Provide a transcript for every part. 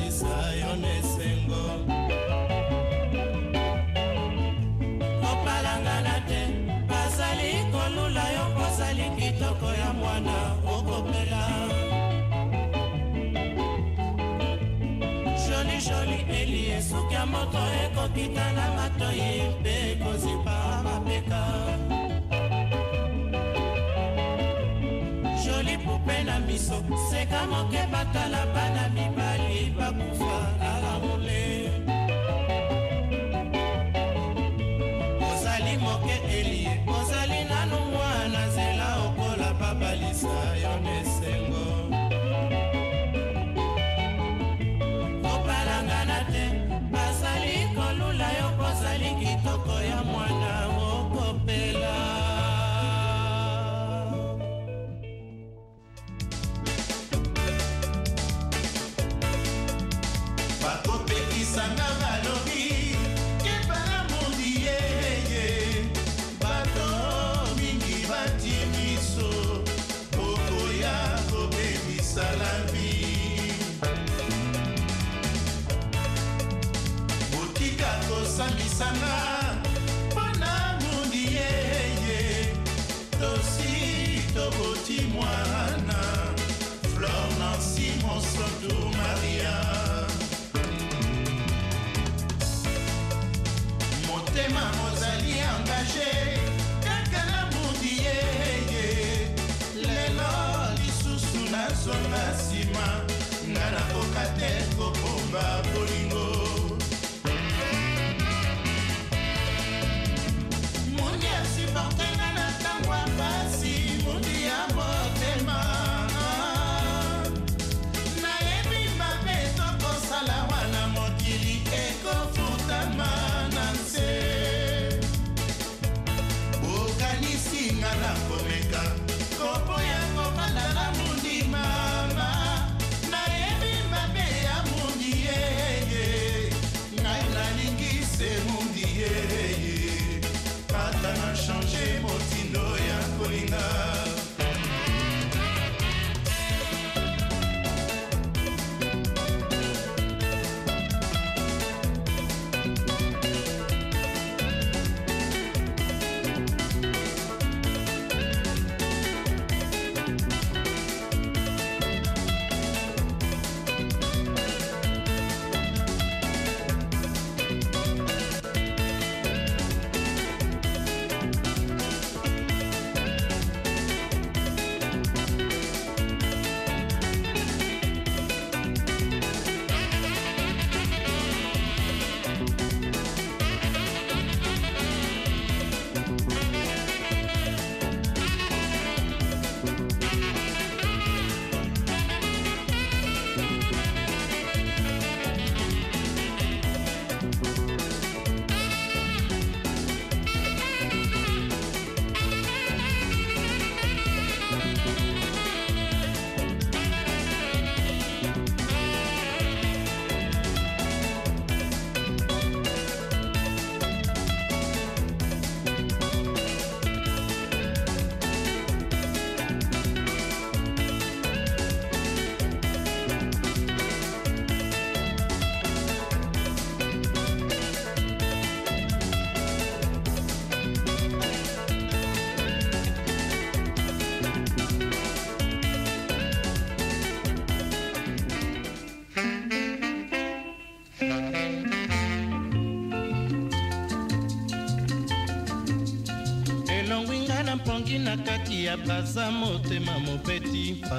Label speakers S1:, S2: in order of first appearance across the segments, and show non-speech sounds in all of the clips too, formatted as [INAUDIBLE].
S1: kosalisa yo na esengo. Opalangana te bazali kolula yo kozali kitoko ya mwana okopela. Joli joli elie suki ya moto ekokita na matoyi mpe kozipa mapeka. Joli pupe na miso seka moke batala bana mibali ozali moke elie ozali nanu mwana nzela okola babalisa va voler.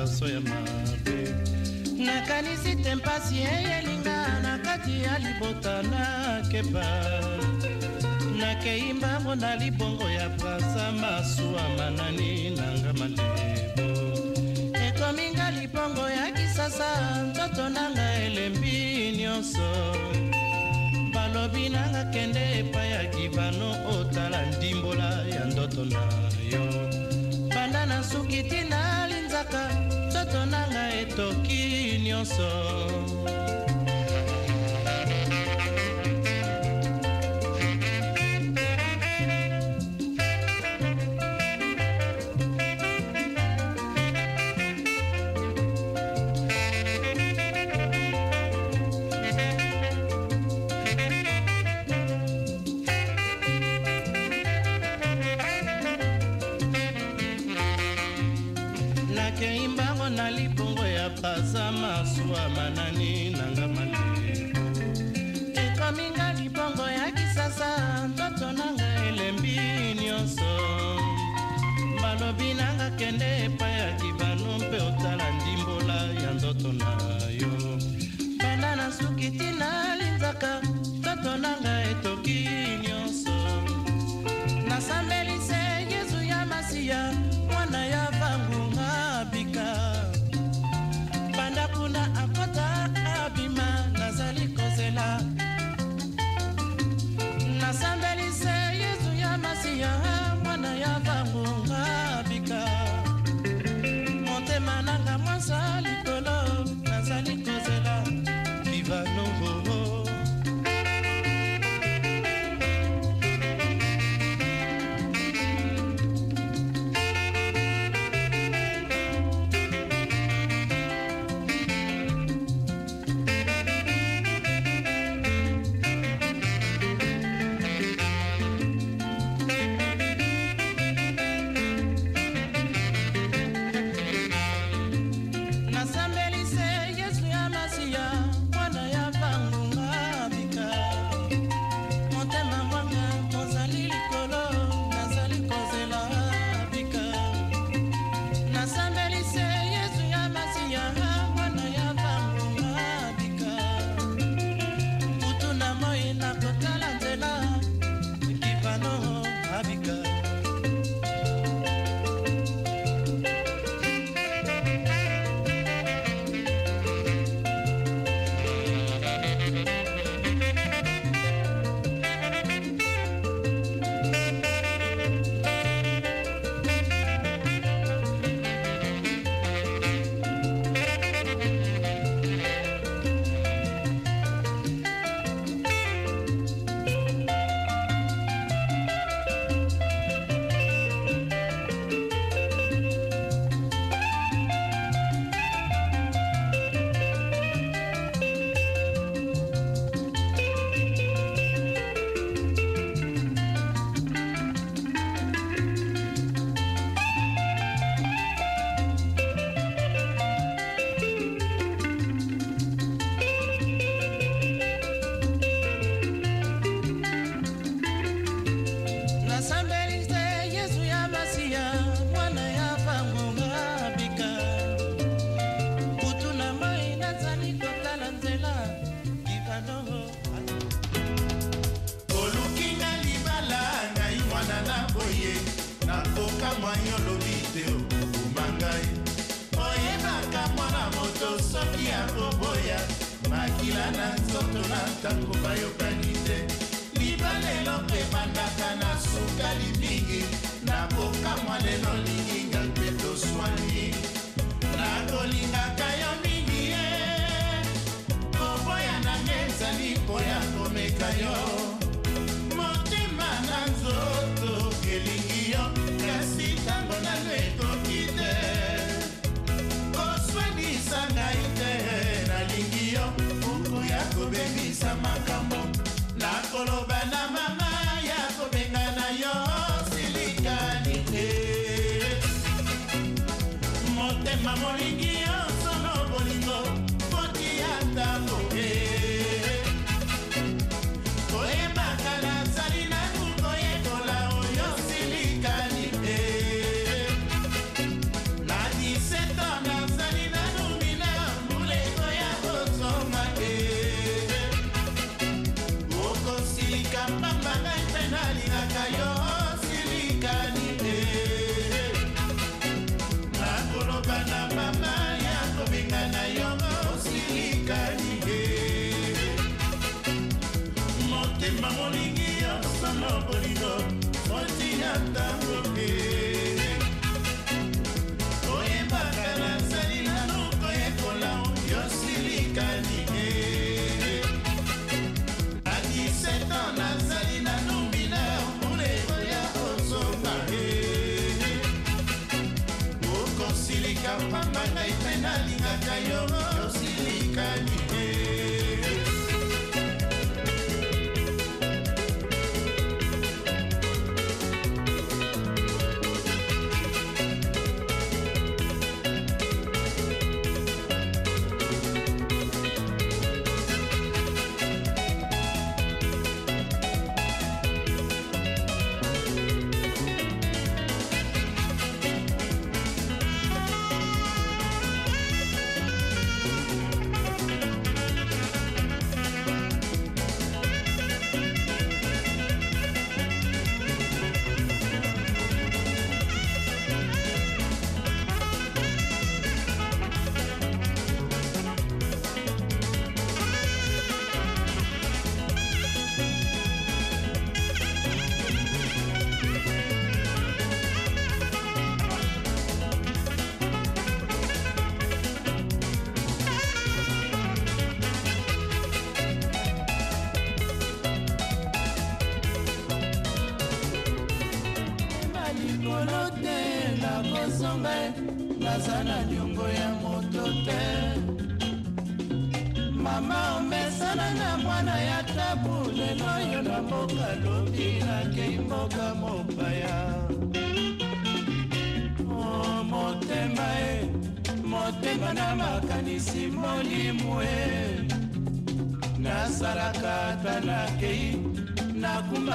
S1: libaso ya
S2: mabe.
S1: Nakanisi te mpasi eyelinga na kati ya libota nakeba nakei mbango na libongo ya brasa masuwa
S3: sun.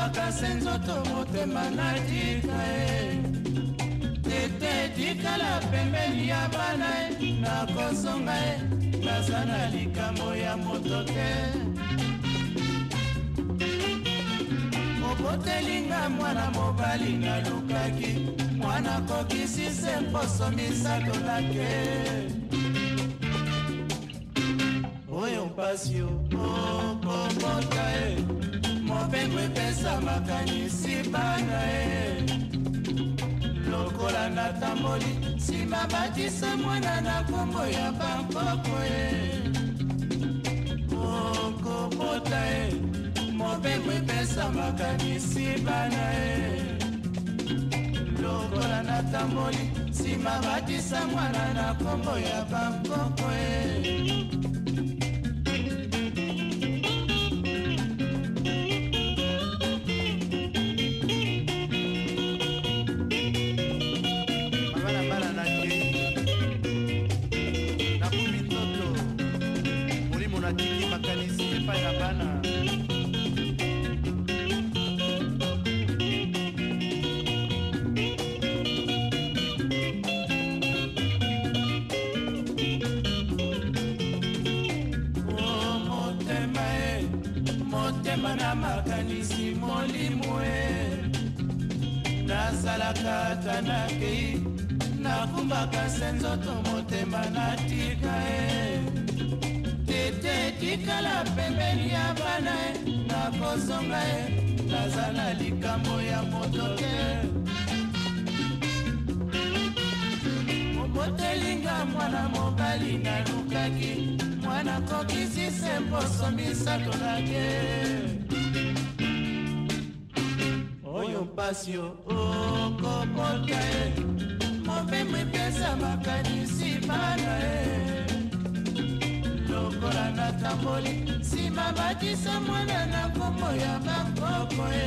S3: Nakumbaka se nzoto motema natika e tete tikala pembeni ya bana e nakozonga e naza na likambo ya moto te obotelinga mwana mobali nalukaki mwana kokisi se mposo misato nake. Oyo mpasi okobota e mopembo epesamaka nisiba na ye. Lokola natamboli nsima batisa mwana na nkombo ya bampoko ye. Okobota ye mopembo epesamaka nisiba na ye. Lokola natamboli nsima batisa mwana na nkombo ya bampoko ye. Nasalaka ata nakei nakumbaka se nzoto motema natika e. Tete tikala pembeni ya bana e nakozonga e naza na likambo ya moto te obotelinga mwana mobali nalukaki mwana kokisi se mposo misato nake oyo mpasi okobota e mobembo epesa makanisi bana e. Lokola natamboli nsima batisa mwana na nkombo ya bakoko e.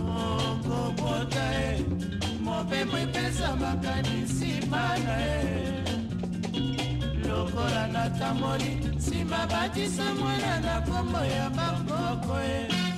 S3: Okobota e mobembo epesa makanisi bana e. Lokola natamboli nsima batisa mwana na nkombo ya bakoko e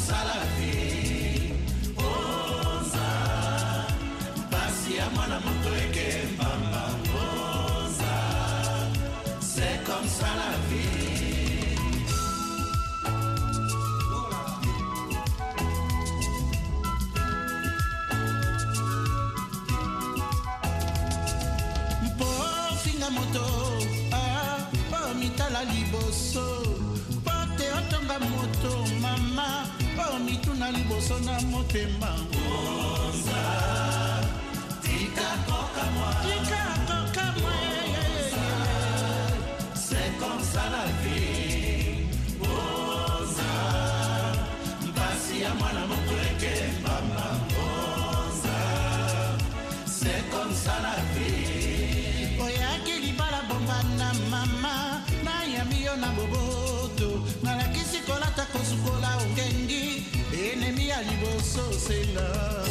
S1: kosala te
S2: oza pasi ya mwana moto ekembamba oza
S1: se
S2: comme ça la vie. Mpofinga moto
S1: ah, po mitala liboso. ozalaka liboso na motema.
S2: Tika kokamwa
S1: tika kokamwa
S2: c'est comme ça la vie.
S1: Love.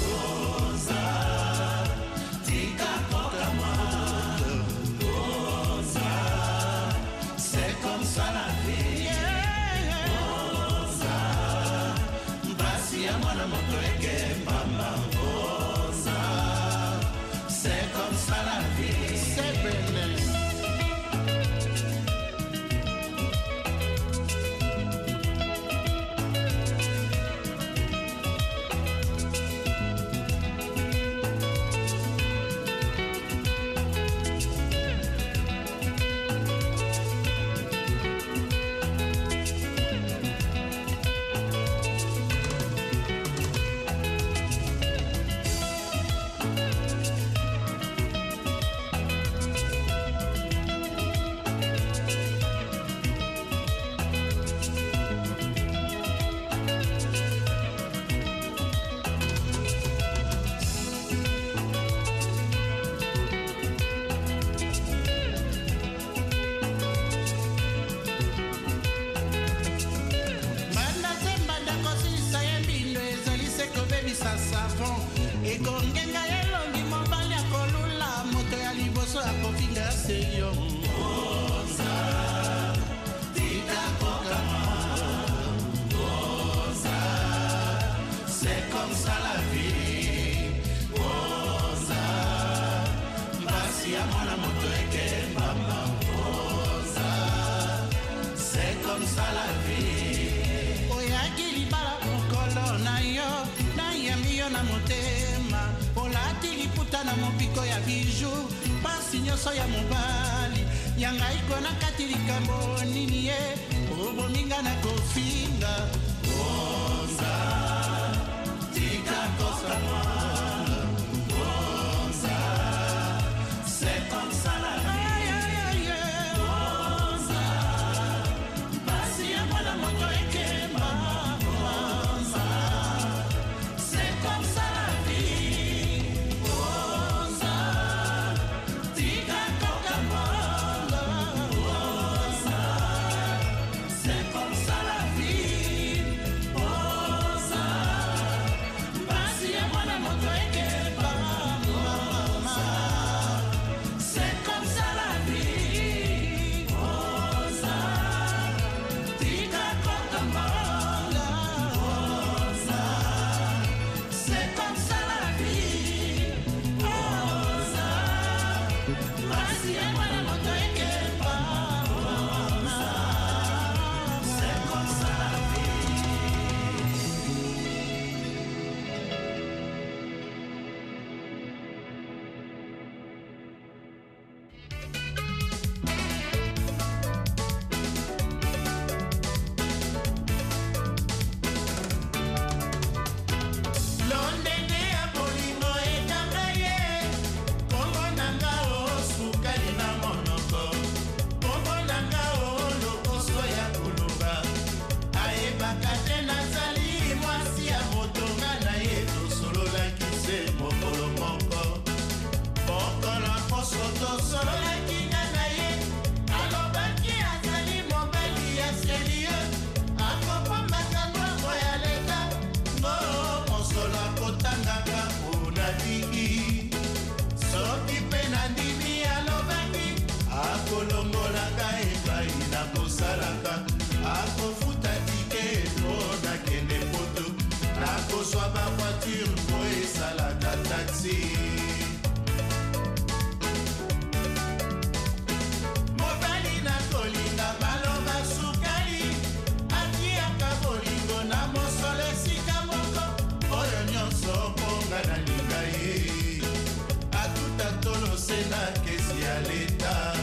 S1: realidade.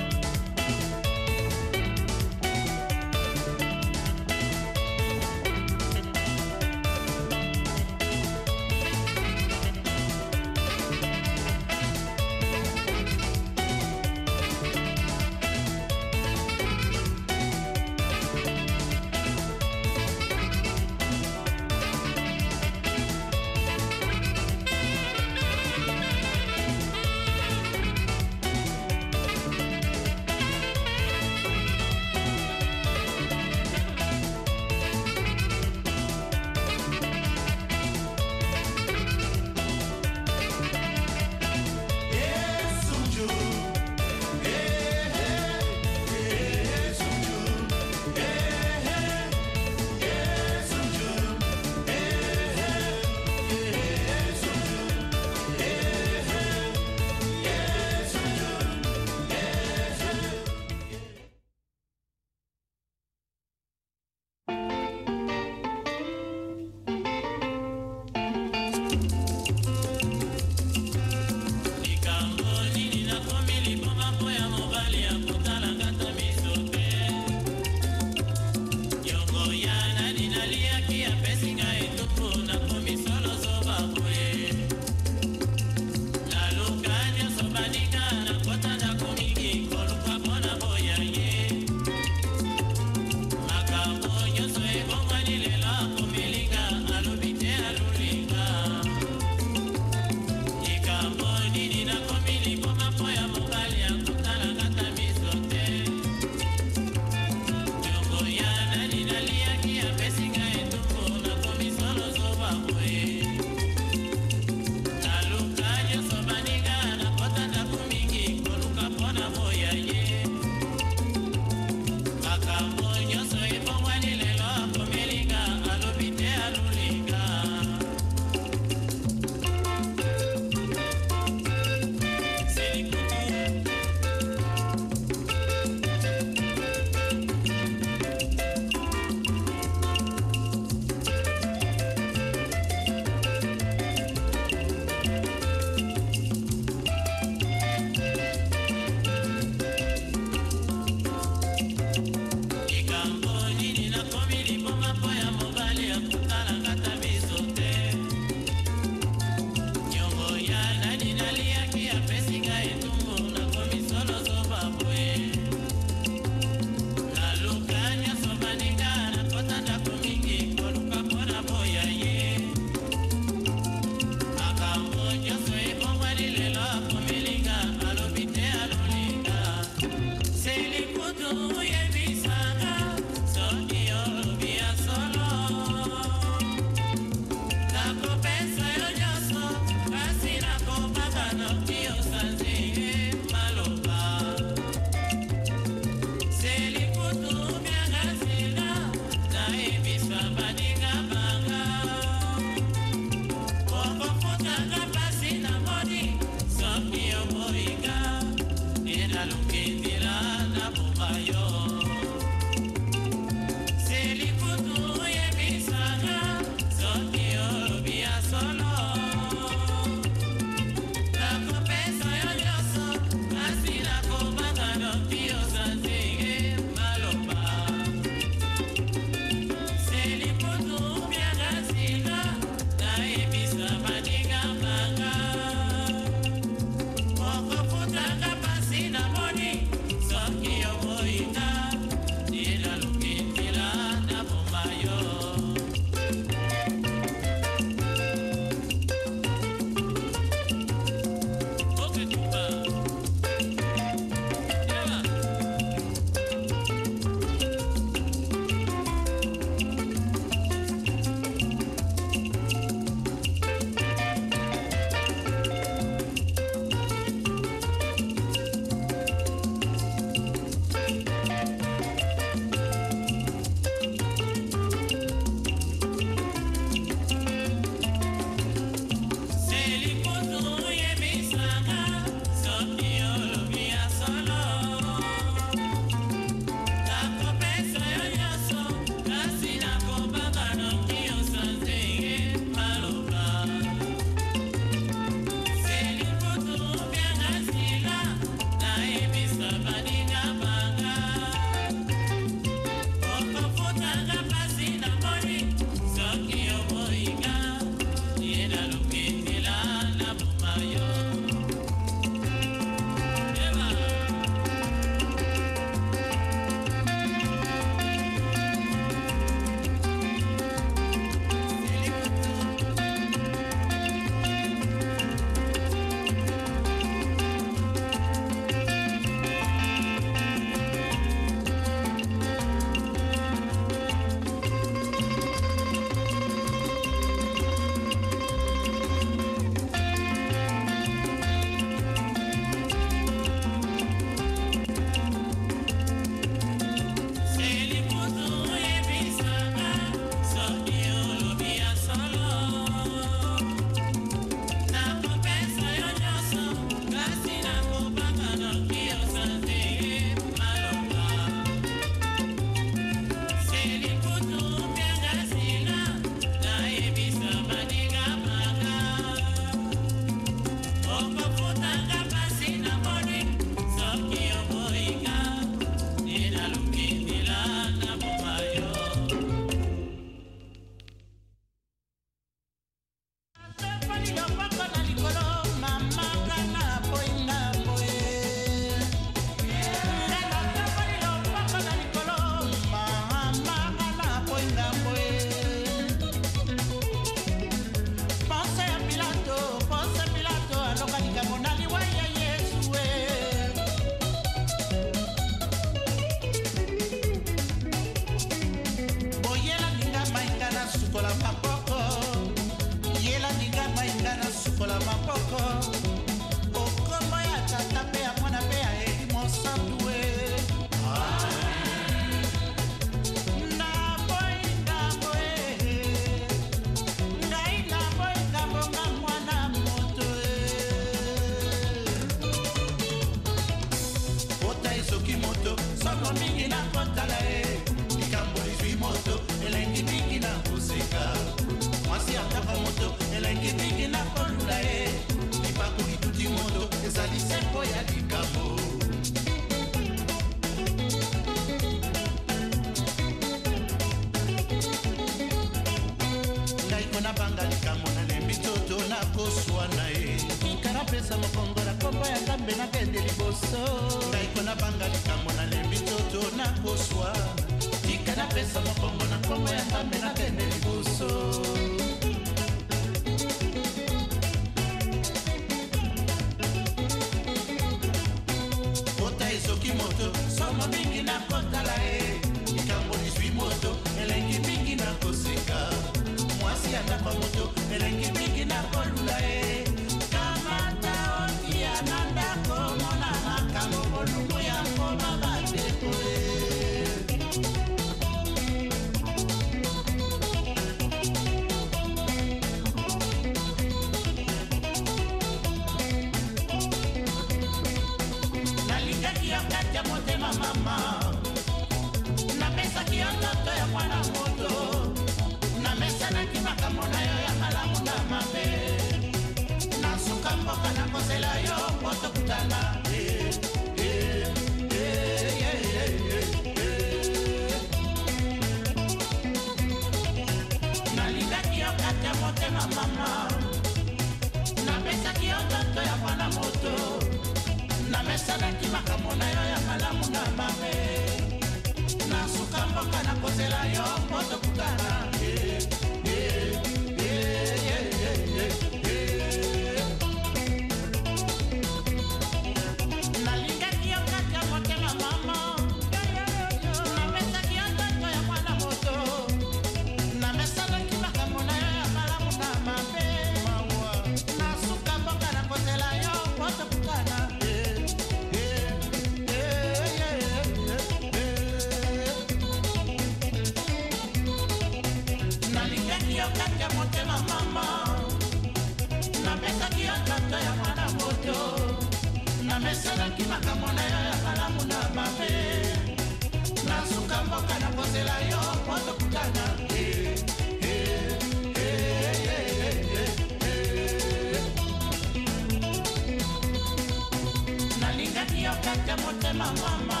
S1: nabetaki ya motema mama.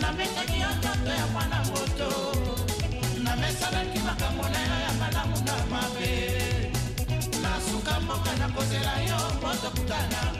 S1: Nabetaki yo nzoto ya mwana moto. Namesalaki makambo na yo ya malamu na mabe. Nasuka mboka nakozela yo mozokuta na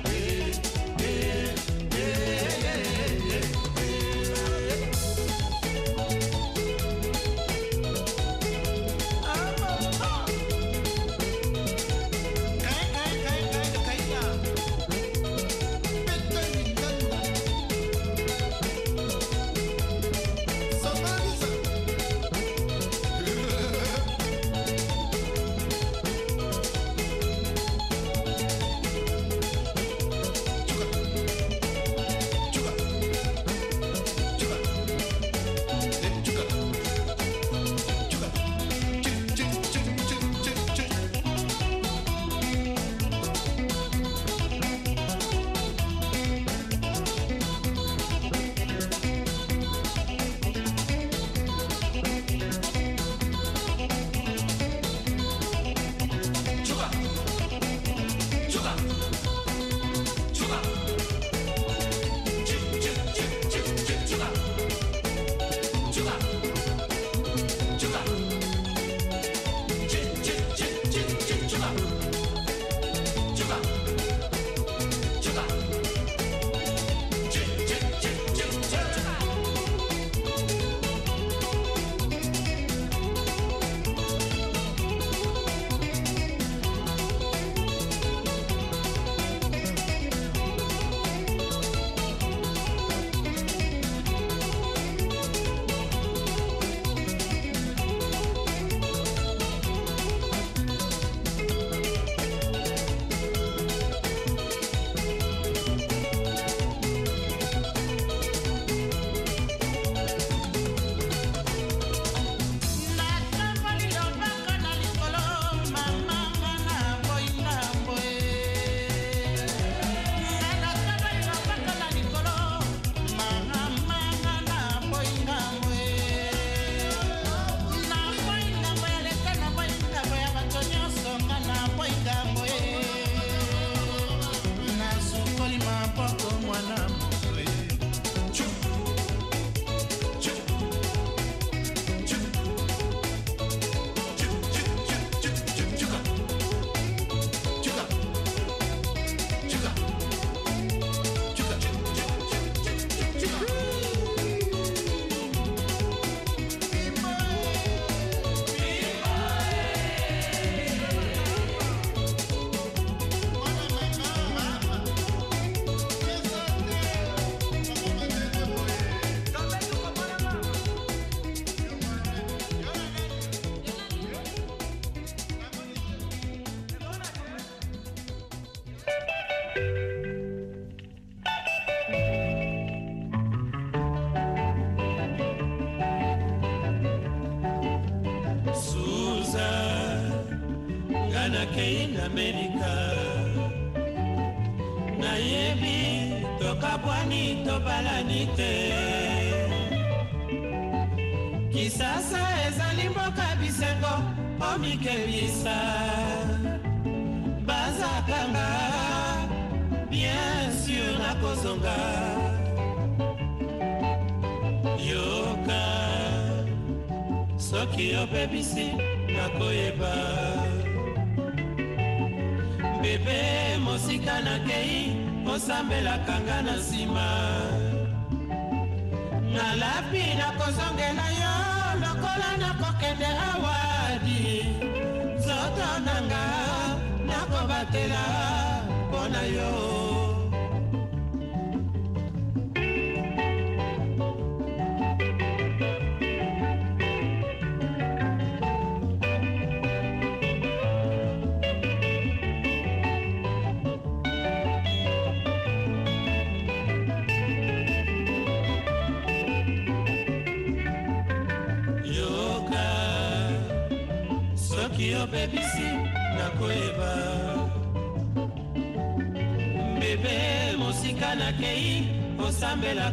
S3: tobalani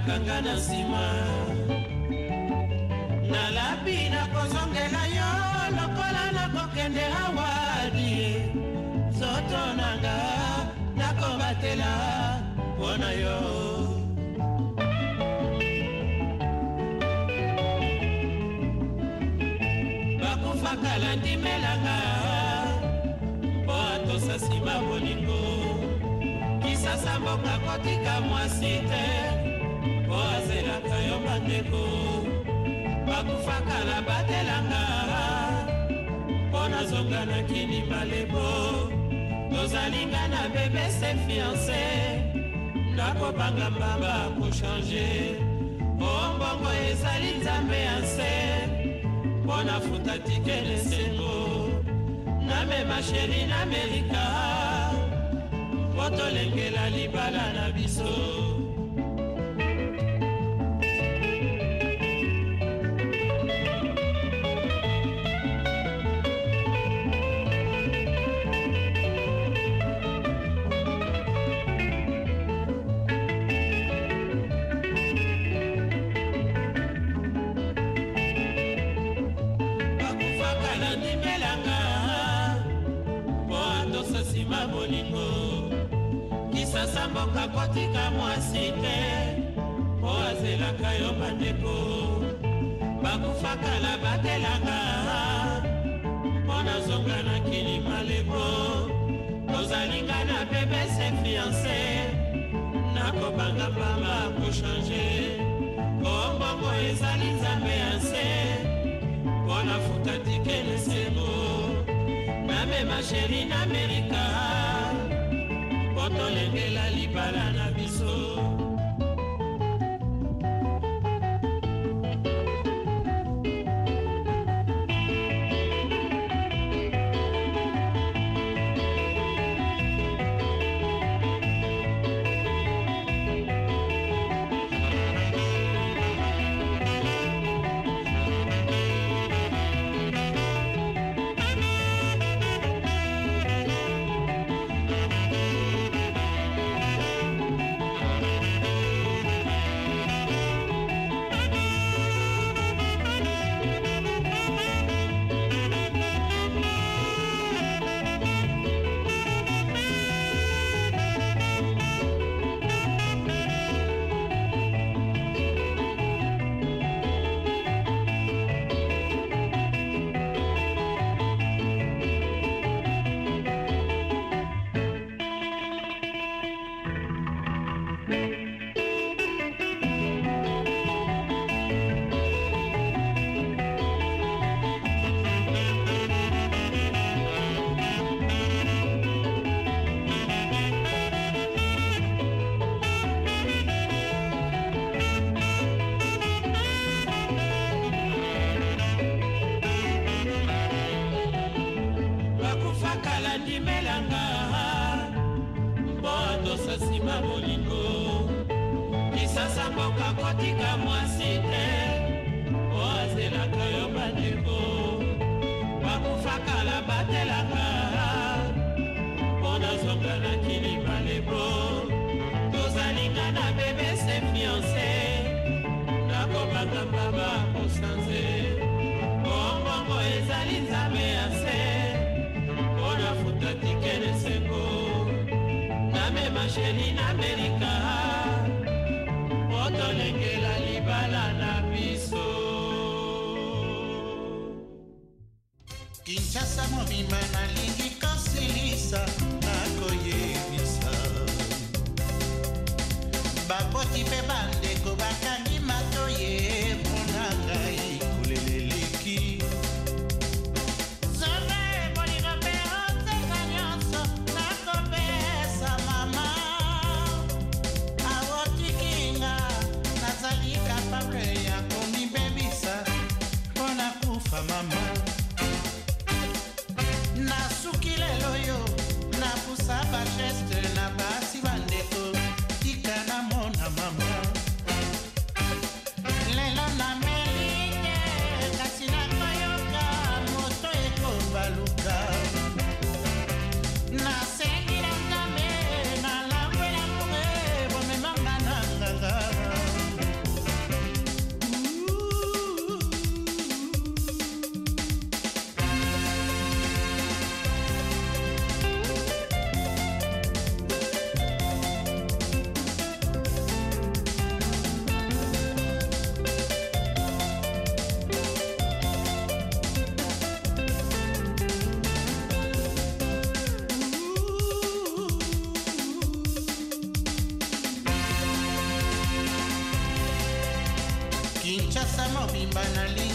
S3: osambelaka nga na nsima bakufaka na batelanga mpo nazonga na kini malebo. Tozalinga na bebese fiance nakobanga mbamba kochange ombongo ezali nzambe ya nse. Mpo nafuta tike lesengo namema sheri na amerika mpo tolengela libala na biso mboka kotika mwasi te mpo azelaka yo bandeko. Bakufaka na batelanga mpo nazonga na kili malebo tozalinga na bebese fiance nakobanga mbamba kochange ombongo ezali nzambe ya nse mpo nafuta tike lesengo namema sheri na amerika tolengela libala na biso
S1: Sama Bimba Nali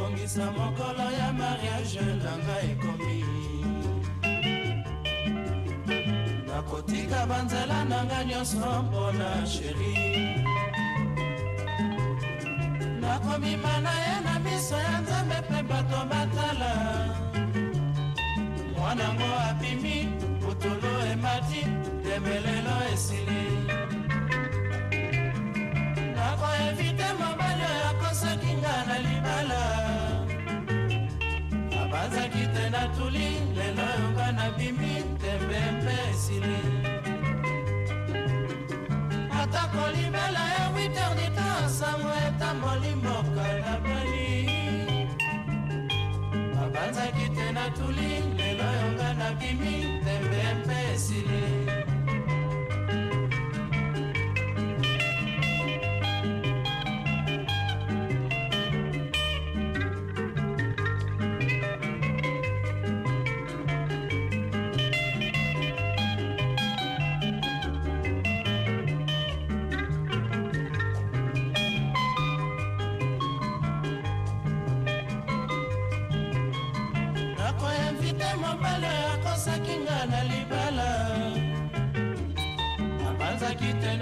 S1: kobongisa mokolo ya mariage na
S3: ngai ekomi. Nakotika banzela na ngai nyonso mpona
S1: sheri nakomima na ye na miso ya nzambe mpe bato elimi putulu emati
S3: dembele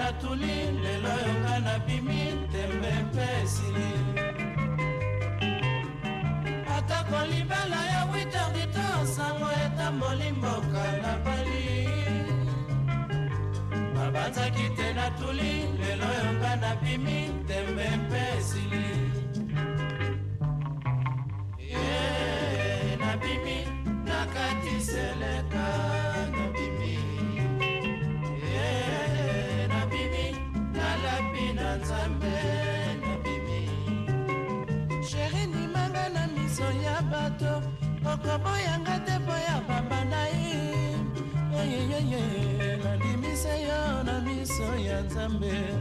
S3: abanzaki ya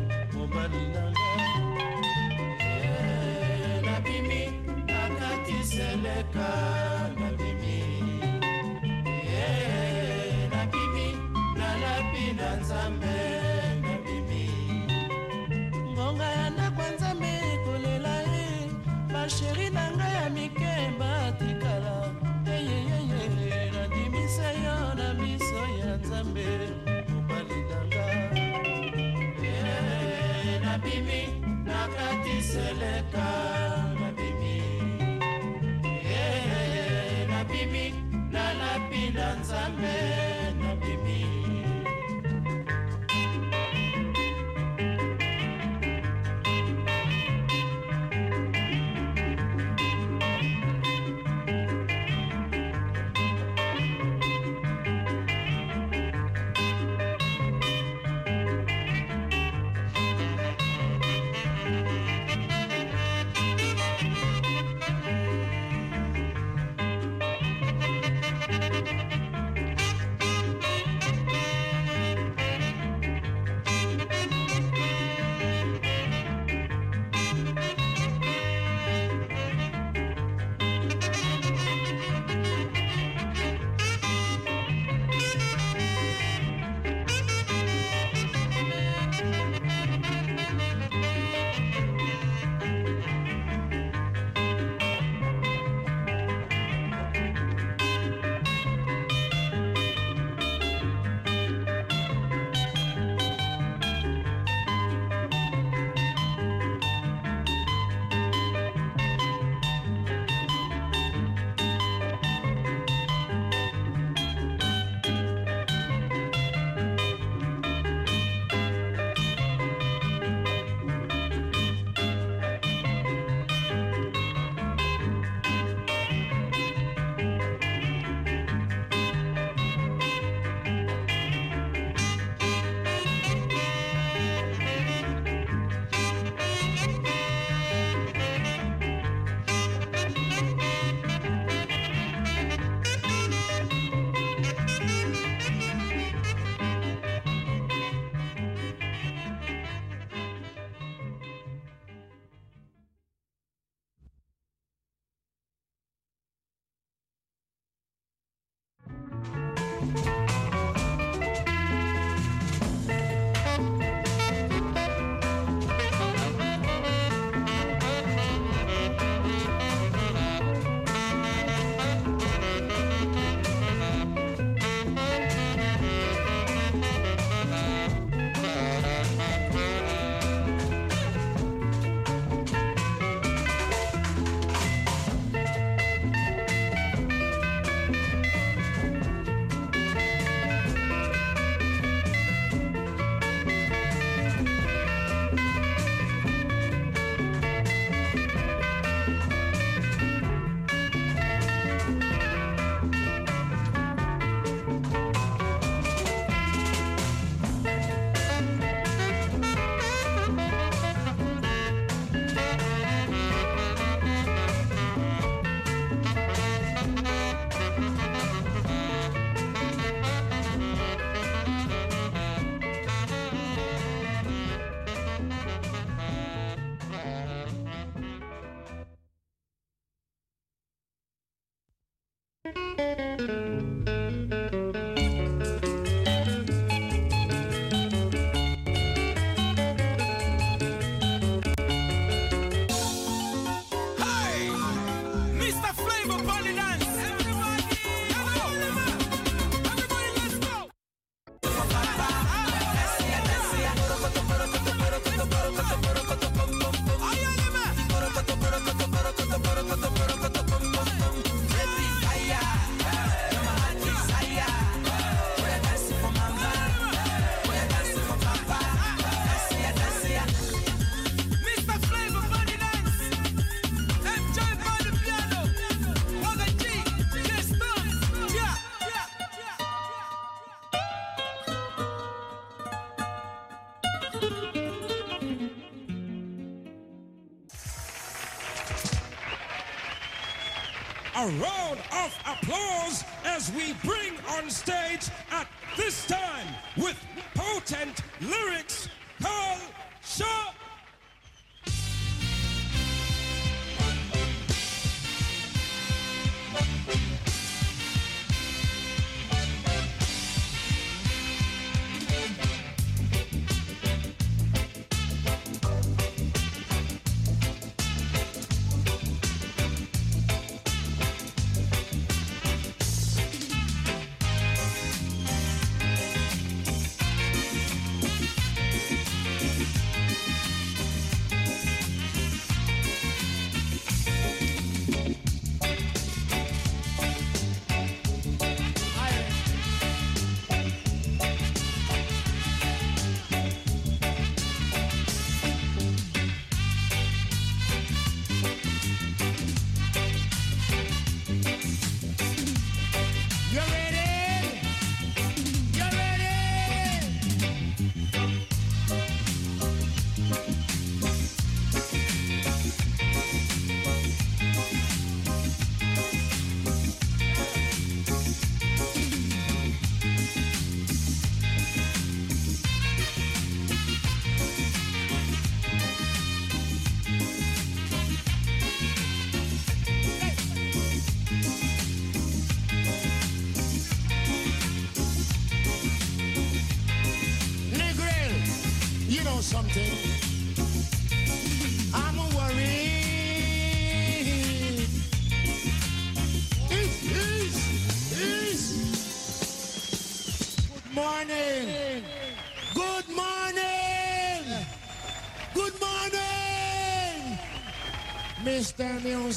S4: as we bring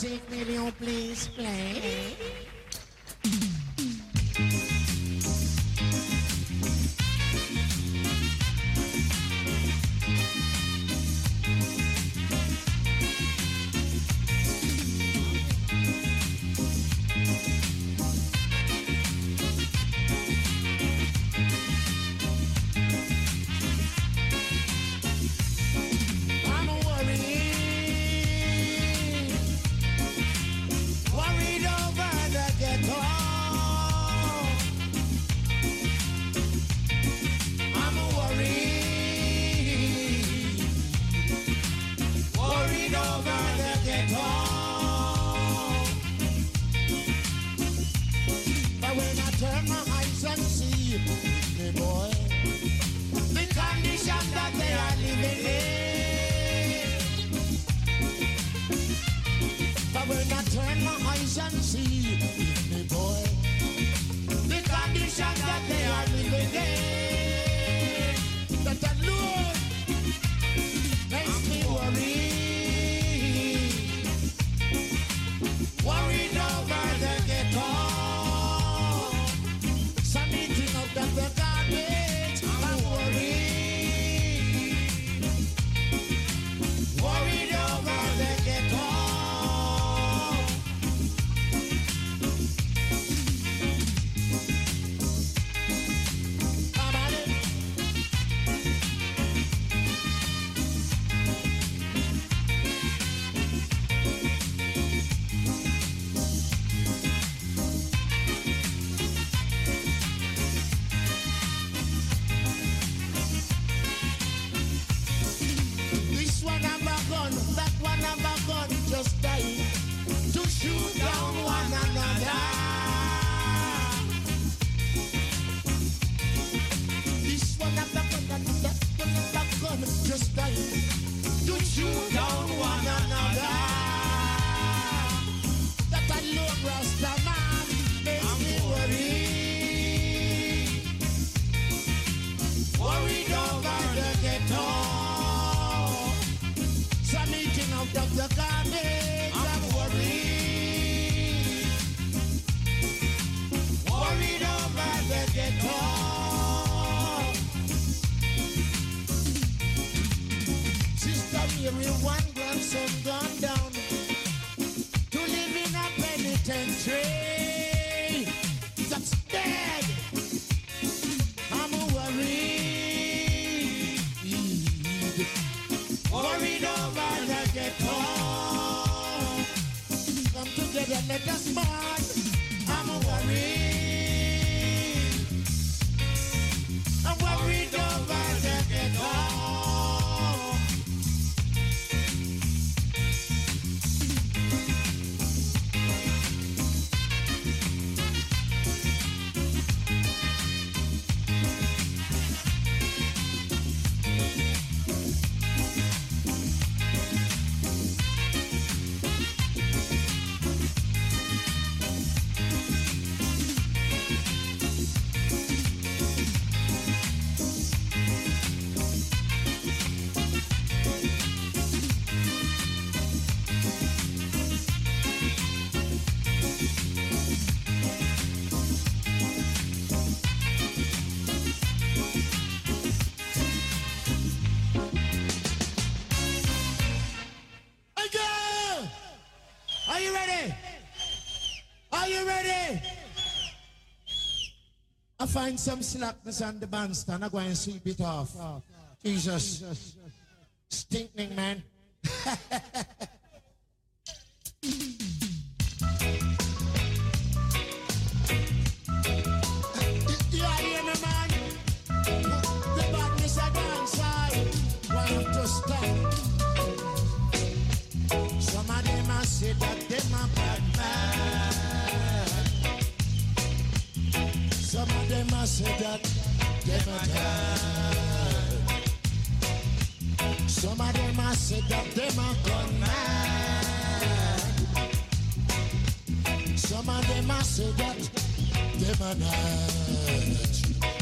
S5: Music Million, please play. Find some slackness on the bandstand. I'm going to sweep it off. Jesus. A say that. Them a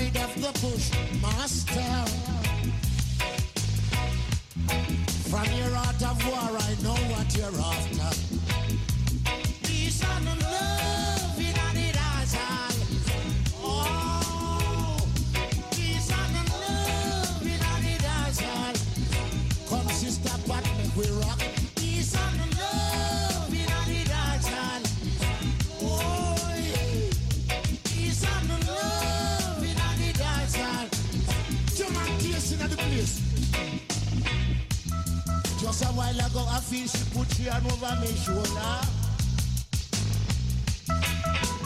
S5: afraid of the bush feel she put she hand over my shoulder.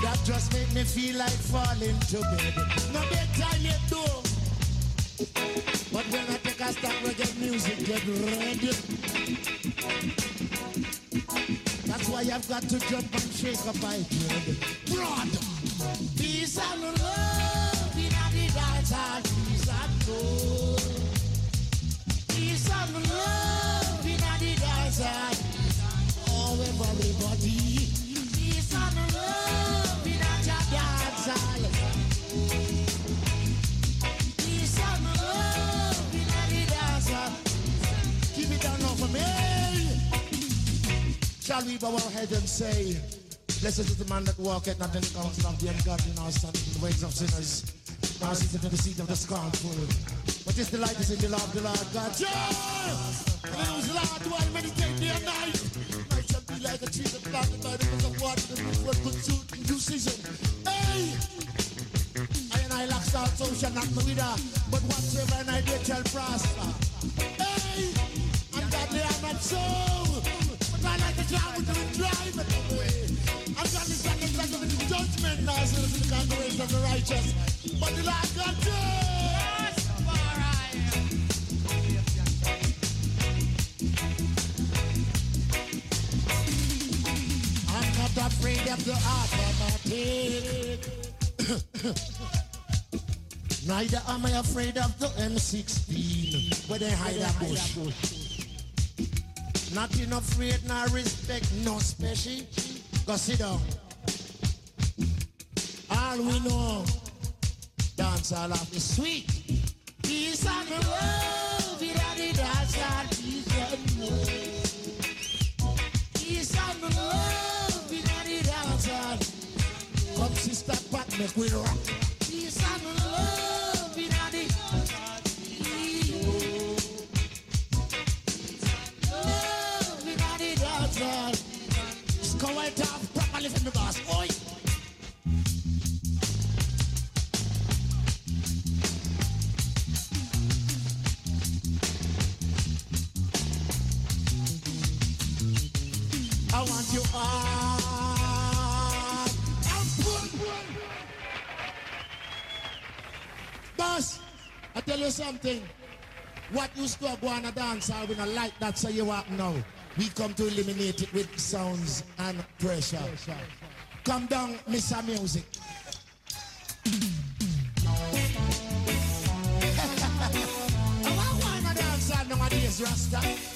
S5: That just made me feel like falling to bed. No bedtime yet though. But when I take a stop, reggae music get ready. That's why I've got to jump and shake up my head. Broad. Peace and love in the dance hall. Peace and love. Shall we bow our head and say, Blessed is the man that walketh not in the counsel of the ungodly, nor standeth in the ways of sinners, nor sitteth in the seat of the scornful. But his delight is in the law of the Lord God. Yeah! And was the Lord do I meditate day and night. I shall be like a tree that planted by the rivers of water, the was good suit in due season. Hey! I and I lack salt, so shall not me wither. Ah. But whatsoever and I do shall prosper. Hey! Ungodly are not so. But I like the cloud with the wind driving away. Ungodly standing like of the judgment, now so the congregation of the righteous. But the Lord God does. I'm not afraid of the automatic. [COUGHS] Neither am I afraid of the M16 where they hide a bush. Not enough afraid nor respect, no special. Go sit down. All we know, dance all of the sweet. Peace and love in the dance hall. Peace and love. Peace and love in the dance hall. Come sister Pat, make we rock. Boss, I tell you something. What used to go on a dance hall, we not like that, so you walk now. We come to eliminate it with sounds and pressure. Come down, Mr. Music. [LAUGHS] I want a dance hall nowadays, Rasta.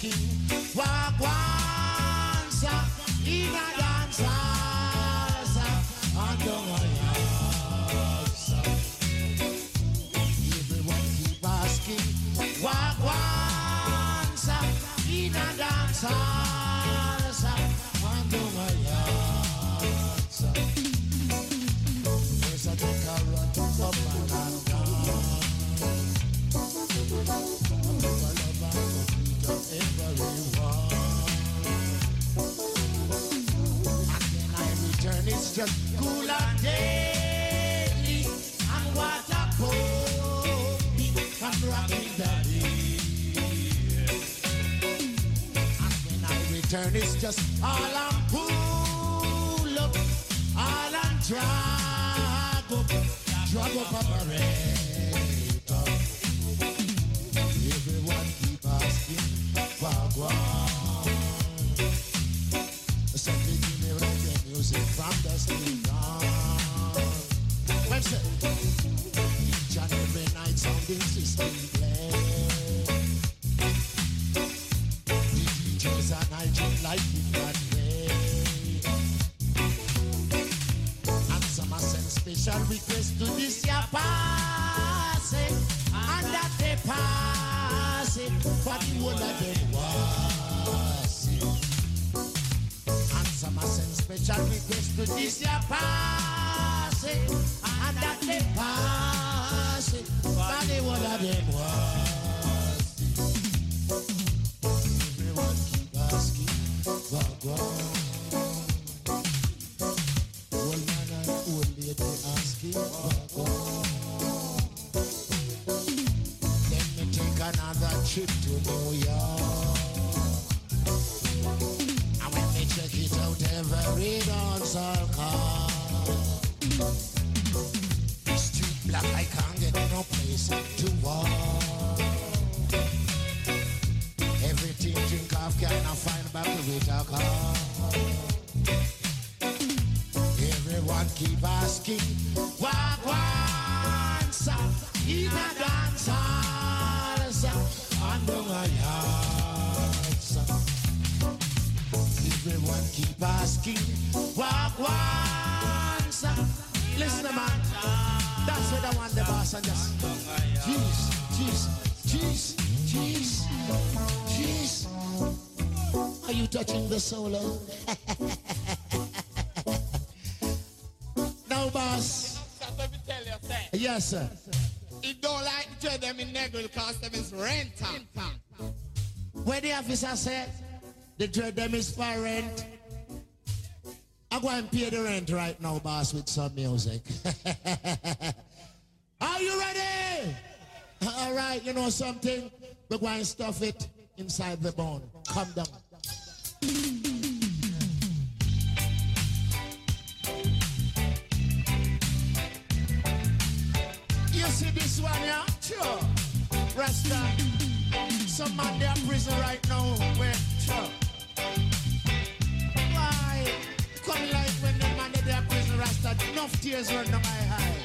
S5: Keep asking, walk when I return, it's just all I'm pull up, all I'm drag up, drag up a operator. Solo? [LAUGHS] no, boss.
S6: That's me tell you, say.
S5: Yes, sir.
S6: He don't like to trade them in Negro because them is rent.
S5: Where the officer said the dread them is for rent. I go and pay the rent right now, boss, with some music. [LAUGHS] Are you ready? All right, you know something? We're going to stuff it inside the bone. Come down. See this one, yeah? Sure. Rasta. Some man they are prison right now. Where? Sure. Why? Come like when the man they are prison, Rasta. Enough tears run down my eye.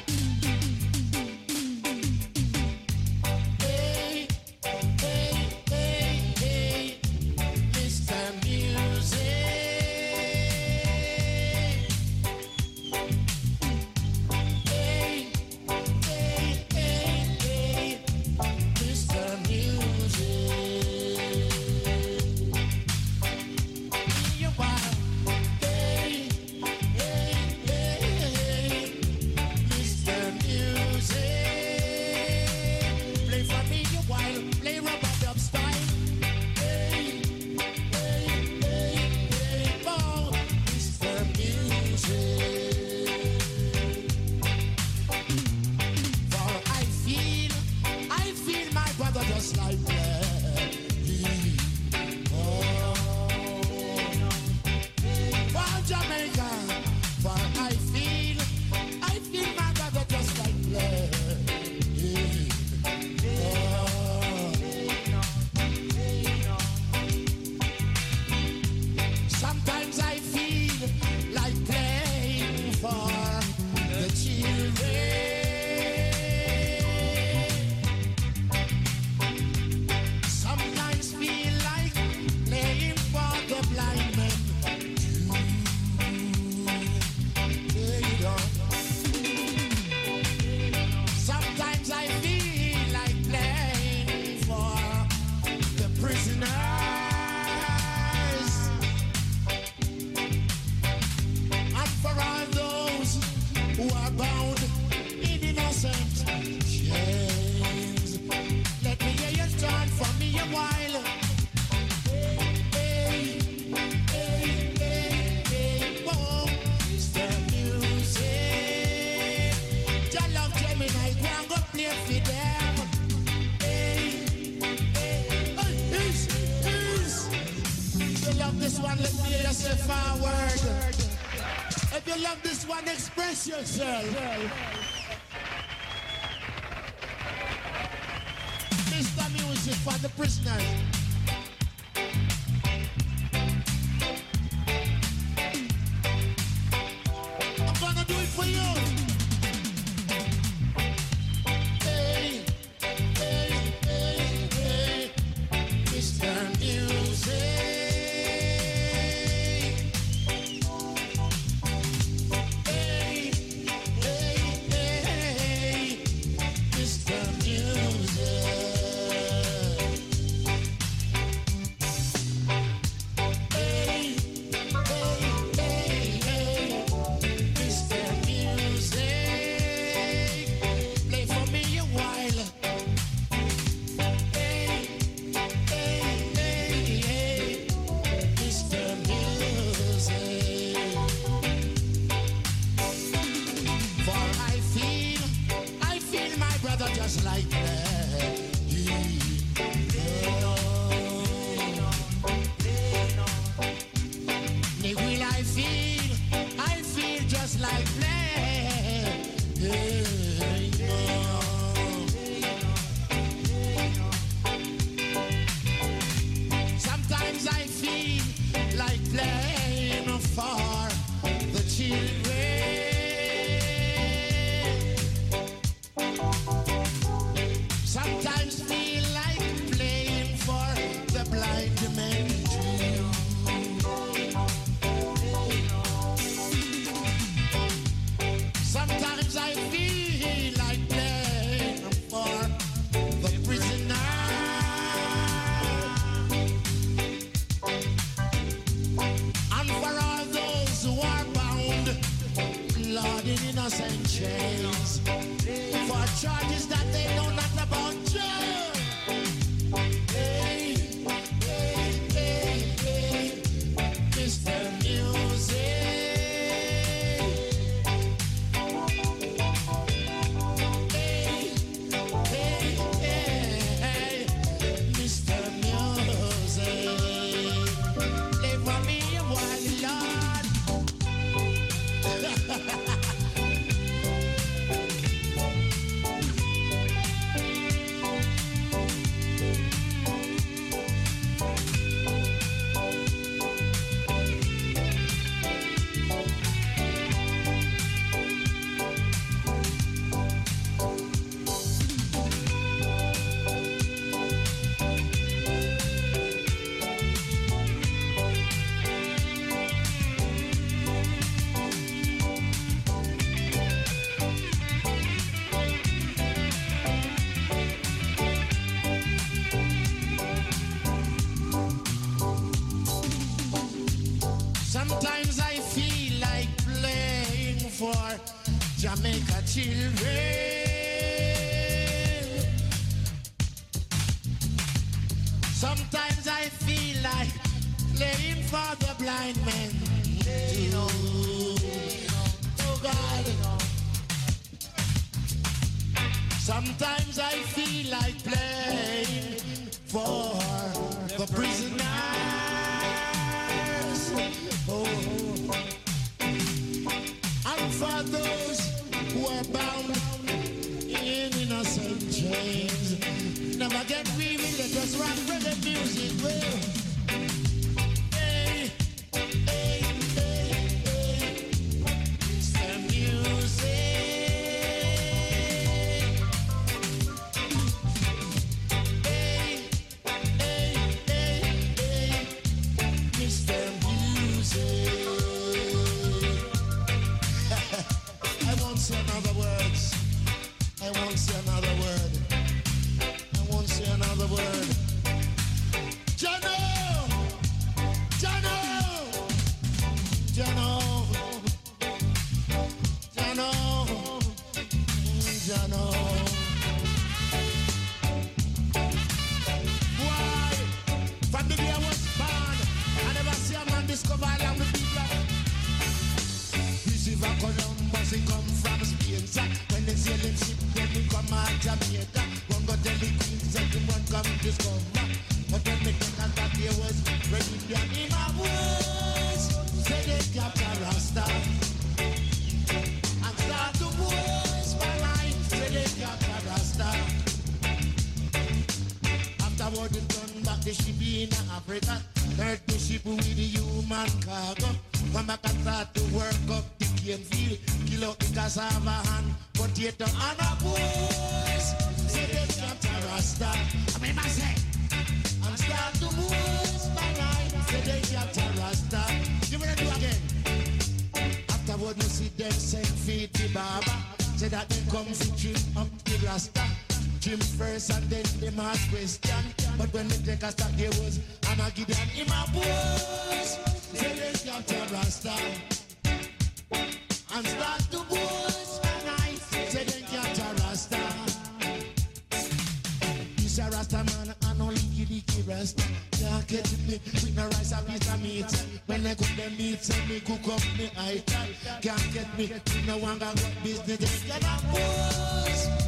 S5: A rasta man and only the rasta. Can't catch me with no rice and with a meat. When I cook the meat, send me cook up me item. Can't get me with no one got business. You're not.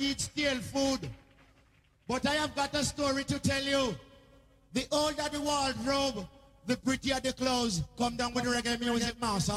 S5: eat stale food. But I have got a story to tell you. The older the wardrobe, the prettier the clothes. Come down with the reggae music, master.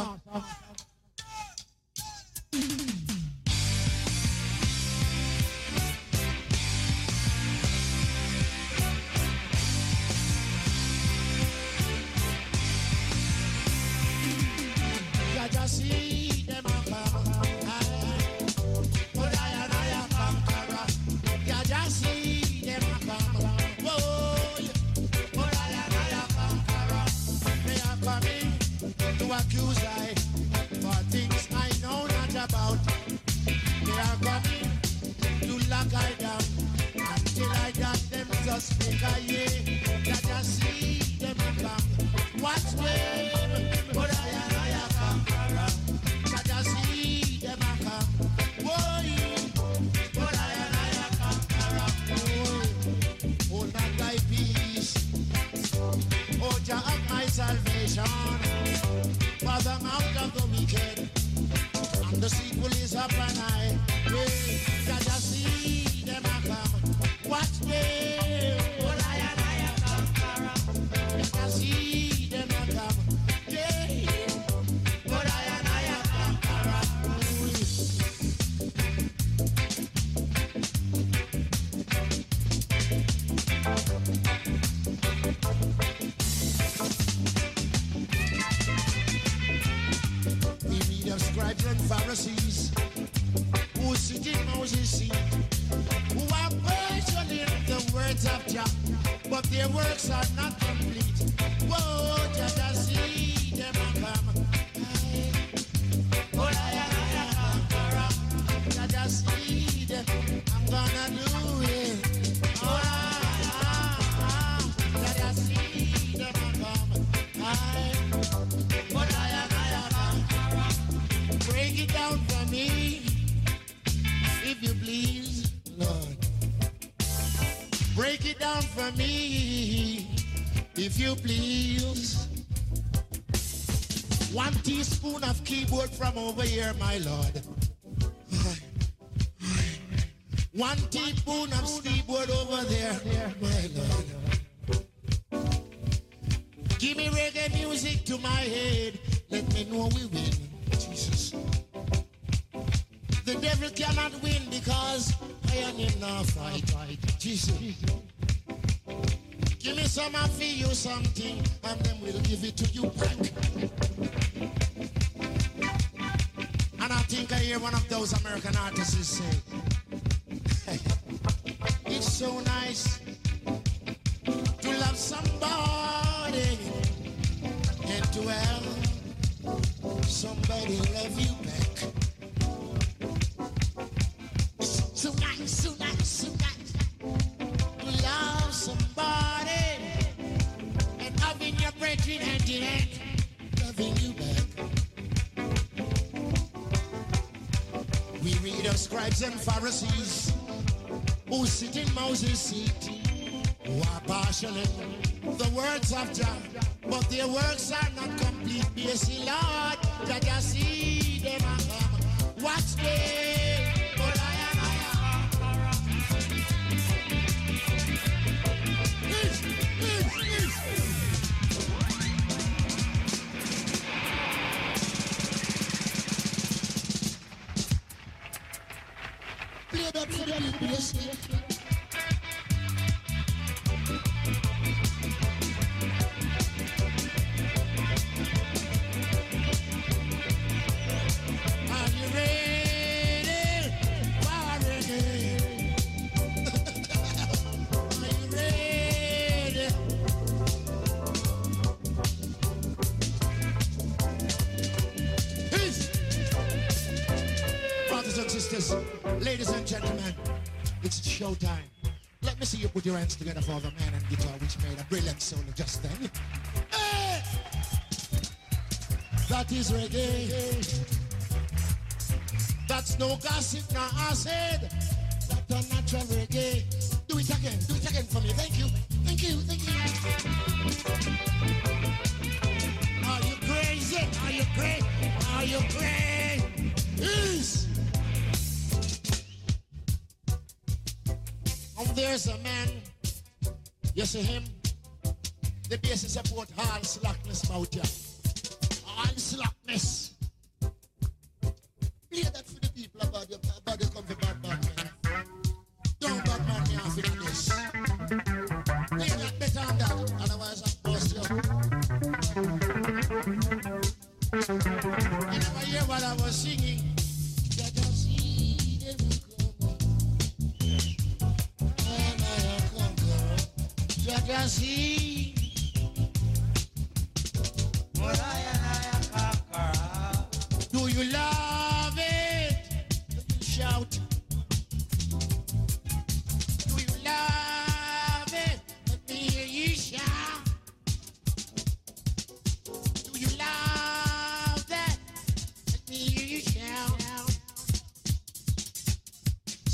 S5: me, if you please. One teaspoon of keyboard from over here, my lord. One teaspoon. I'm done. Hands together for the man and guitar which made a brilliant solo just then. Hey! That is reggae. That's no gossip, no acid. That's a natural reggae. Do it again, do it again for me. Thank you, thank you, thank you. Are you crazy? Are you crazy? Are you crazy? See him?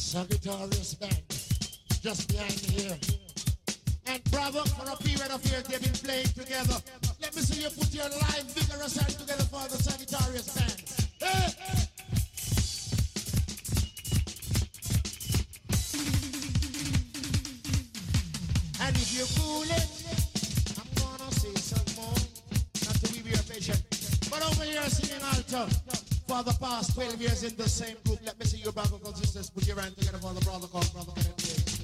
S5: Sagittarius band, just behind here. And Bravo, for a period of years they've been playing together. Let me see you put your live vigorous hand together for the Sagittarius band. Hey! And if you cool it, I'm gonna say some more. Not to be patient. But over here singing alto for the past 12 years in the same group. See your brothers and sisters put your hand together for the brother called Brother Kenneth.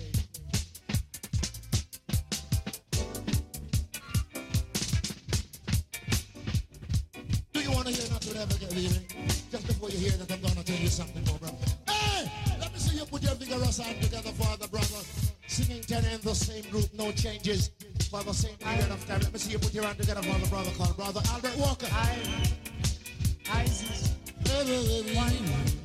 S5: Do you want to hear not to ever get leaving? Just before you hear that, I'm going to tell you something more, brother. Hey! Let me see you put your vigorous hand together for the brother. Singing tenor in the same group, no changes. For the same period of time. Let me see you put your hand together for the brother called Brother Albert Walker. I, Isis. And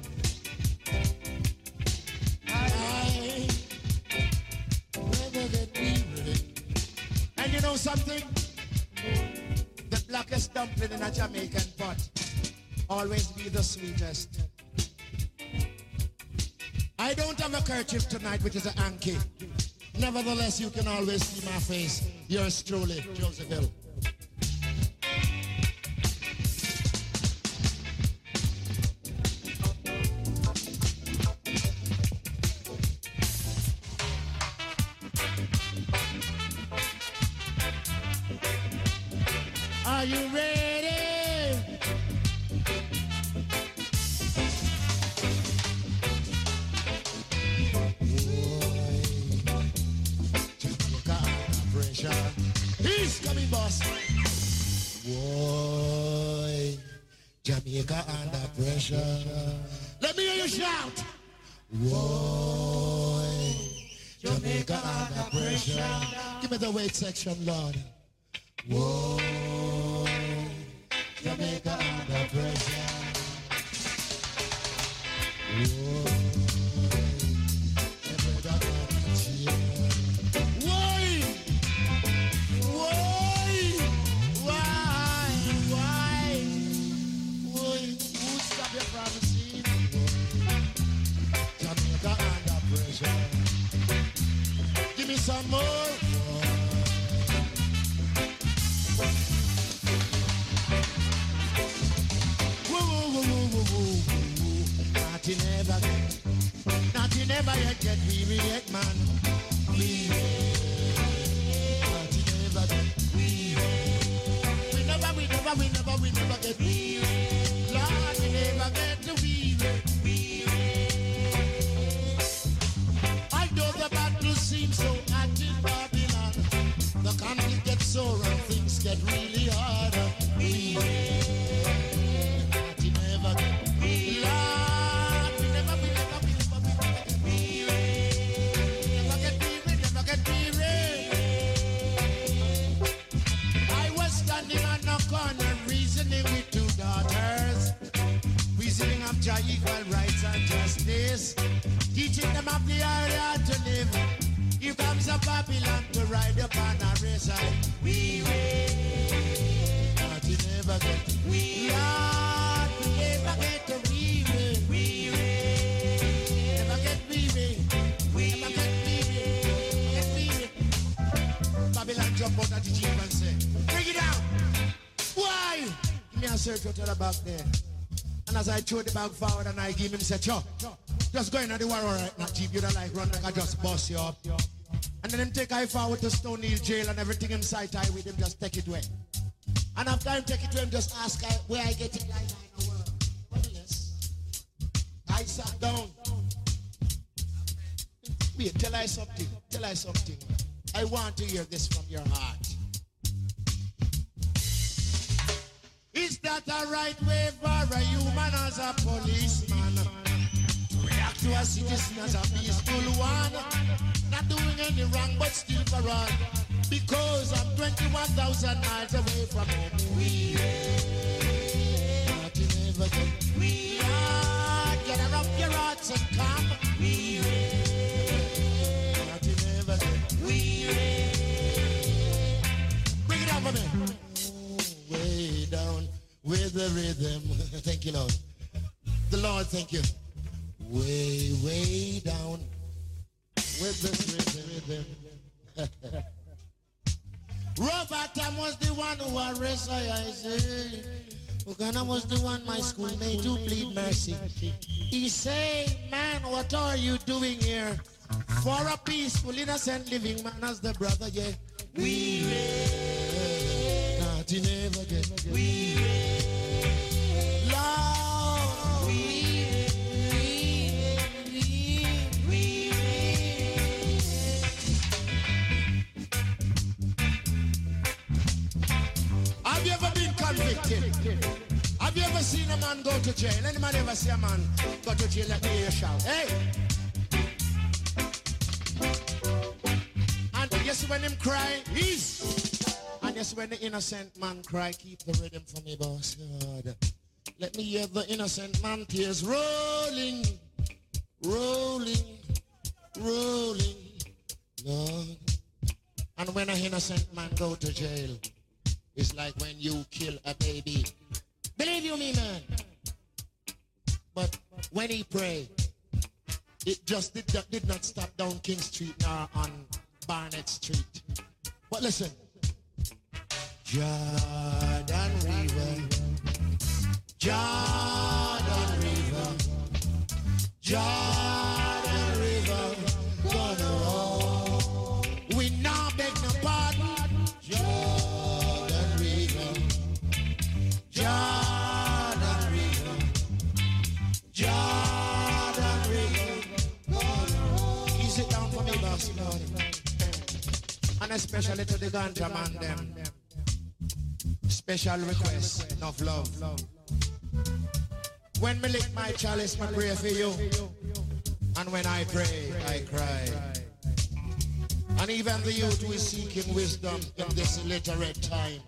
S5: which is an anky. Nevertheless, you can always see my face. Yours truly, Joseph Hill. Throw the bag forward and I give him, say, Chuck, just go in at the war right now, Jeep. You don't like run like I just bust you up. And then him take I forward to Stone Hill jail and everything inside I with him, just take it away. And after him take it to him, just ask I, where I get it like. Well, yes. I sat down. Wait, tell I something. Tell I something. I want to hear this from I'm 21,000 miles away from home. We Nothing ever get. We ah, are. Gather up your hearts and come. We ah, Nothing ever get. We Bring it up for me way down with the rhythm. [LAUGHS] thank you, Lord. The Lord, thank you. Way, way down one who arrested I say. Uganda was the one my schoolmate to plead mercy. He say, man, what are you doing here? For a peaceful, innocent living man as the brother, yeah. We reign. Nothing ever get. We reign. Seen a man go to jail? Any man ever see a man go to jail? Let me hear shout. Hey! And yes, when him cry, he's. And yes, when the innocent man cry, keep the rhythm for me, boss. God. Let me hear the innocent man tears rolling, rolling, rolling, Lord. And when an innocent man go to jail, it's like when you kill a baby. Believe you me, man. But when he pray, it just did, not- did not stop down King Street nor on Barnett Street. But listen. Jordan River. Jordan River. Jordan River. And especially to the ganja man, them. Special request of love. When me lick my chalice, me pray for you. And when I pray, I cry. And even the youth who is seeking wisdom in this illiterate time.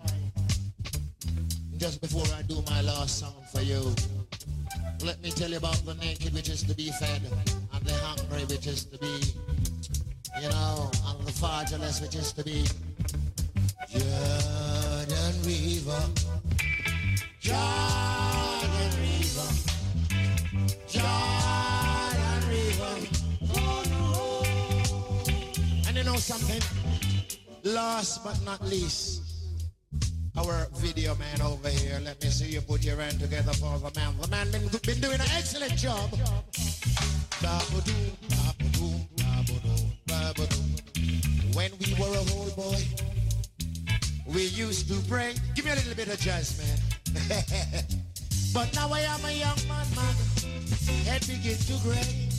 S5: Just before I do my last song for you, let me tell you about the naked which is to be fed, and the hungry which is to be, you know, and the fatherless which is to be. Jordan River, Jordan River, Jordan River. And you know something? Last but not least, our video man over here. Let me see you put your hand together for the man. The man been, been doing an excellent job. We were a whole boy, we used to pray. Give me a little bit of jazz, man. [LAUGHS] but now I am a young man, man. Head begin to gray.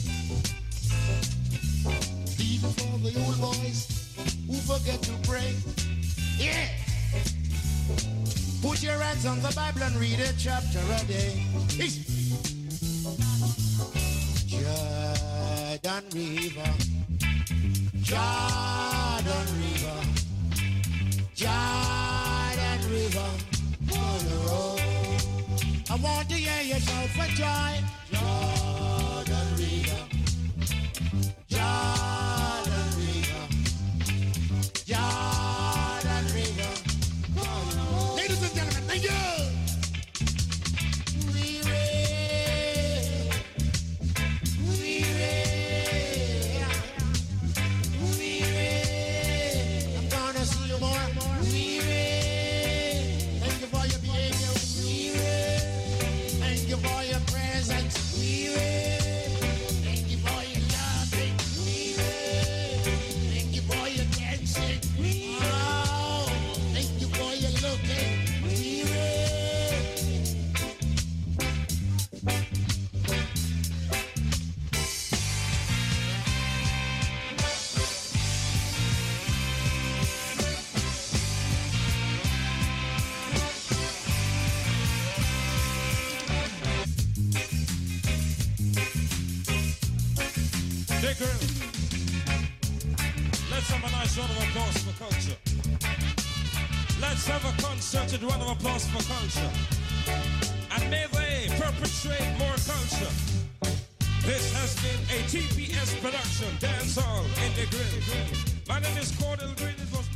S5: Even for the old boys who forget to pray. Yeah. Put your hands on the Bible and read a chapter a day. Jordan River. Jordan River, Jordan River, on the road. I want to hear you shout for joy. Jordan River,
S4: Jordan. Have a concerted round of applause for culture. And may they perpetrate more culture. This has been a TPS production, Dance Hall in the Grill. My name is Cordell Green. It was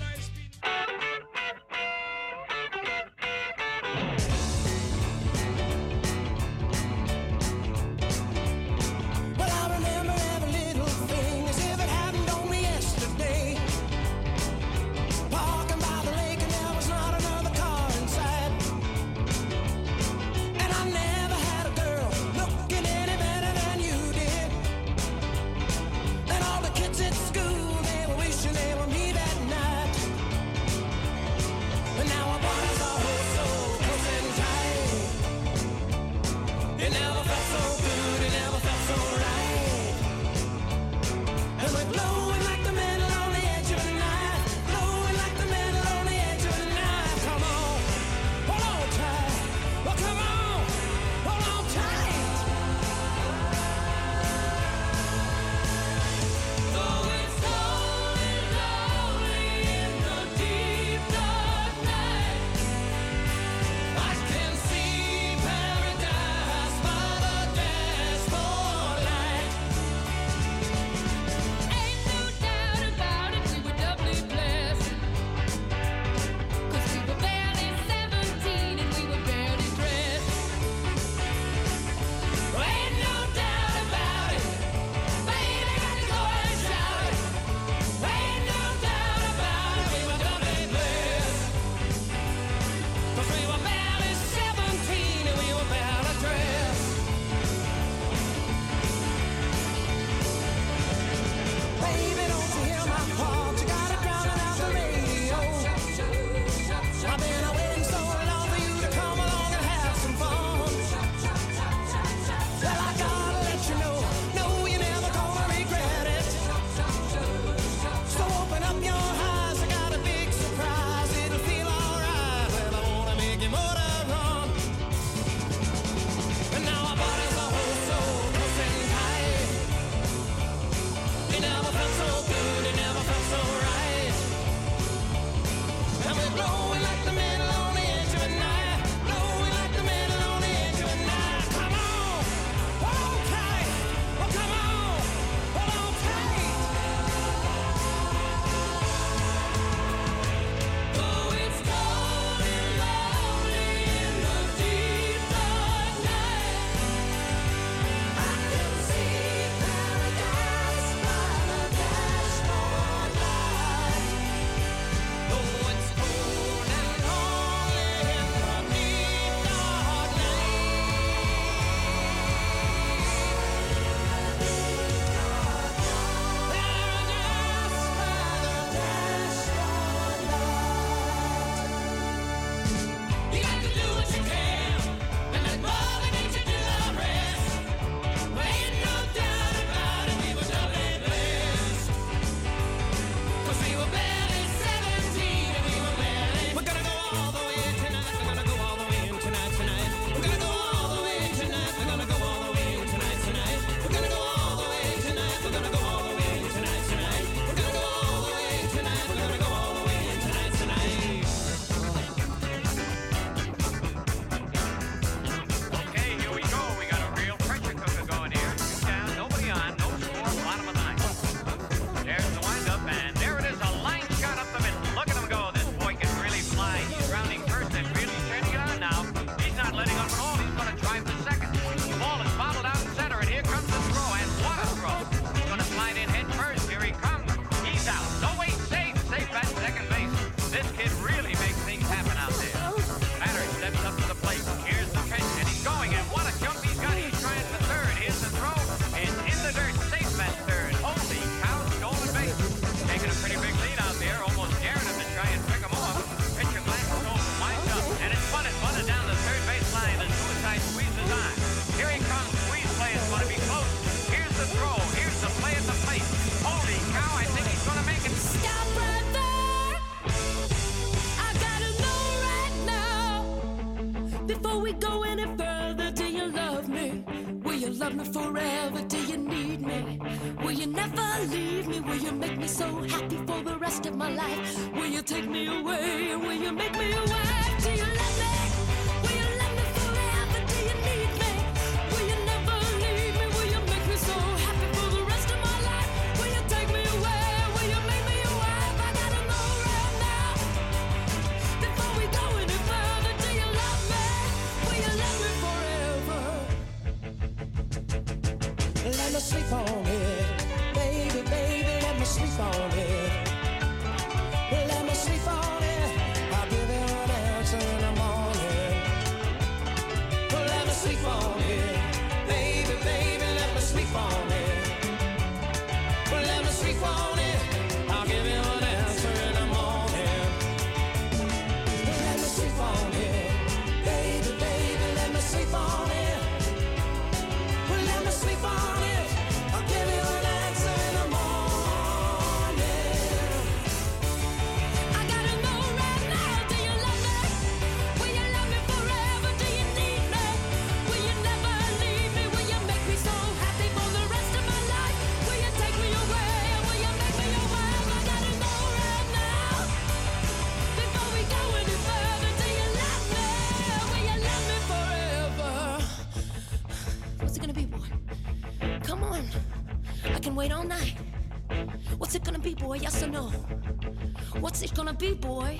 S7: What's it gonna be, boy?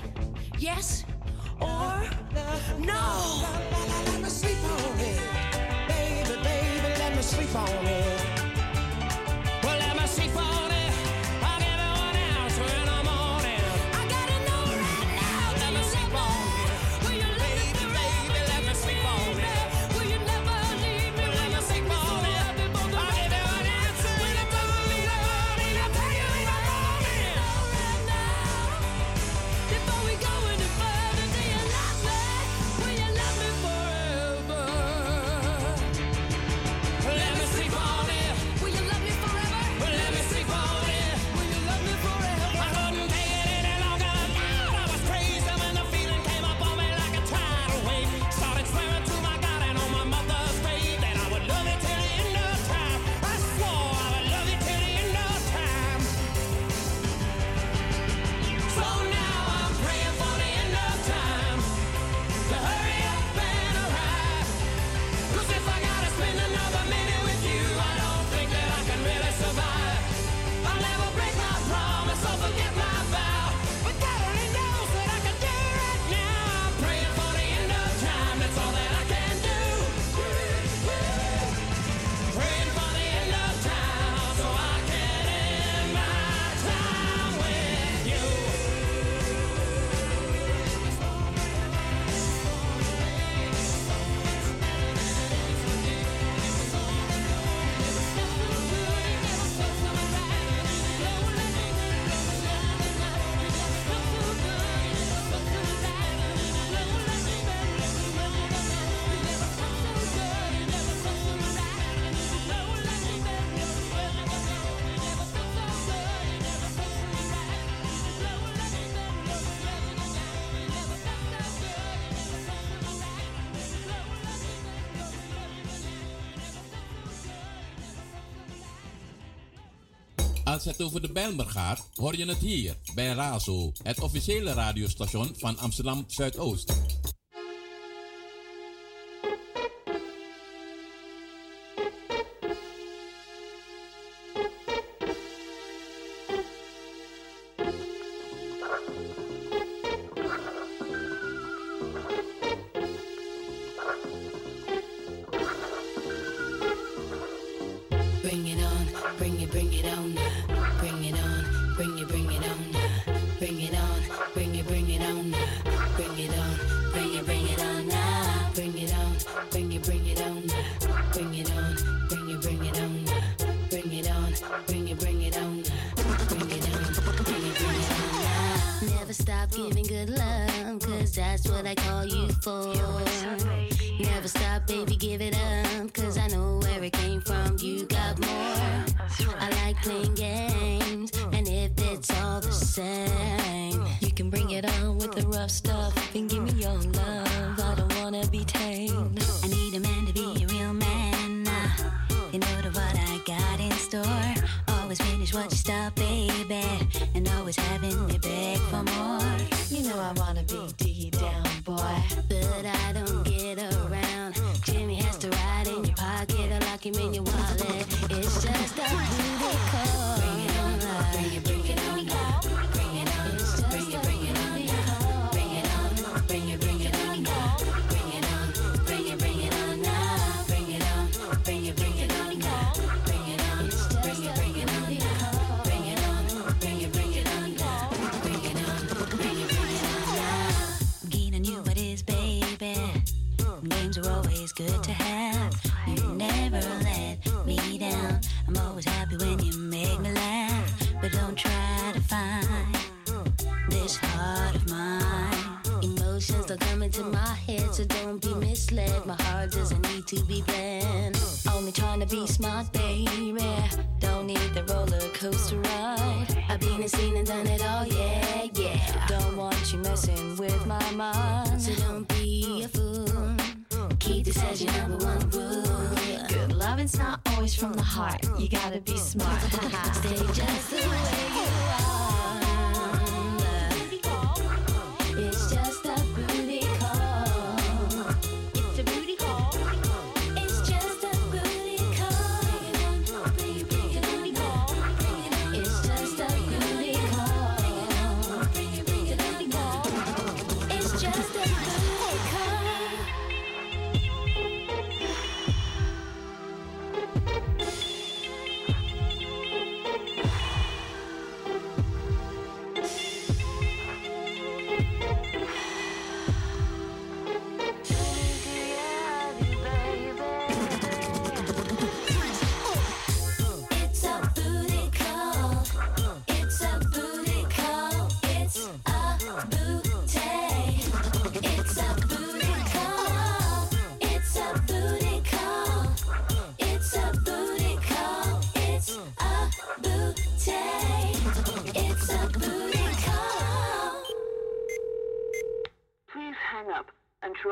S7: Yes or no?
S8: Let me sleep on it, baby, baby. Let me sleep on it.
S9: Het over de Belmer gaat, hoor je het hier bij Razo, het officiële radiostation van Amsterdam Zuidoost.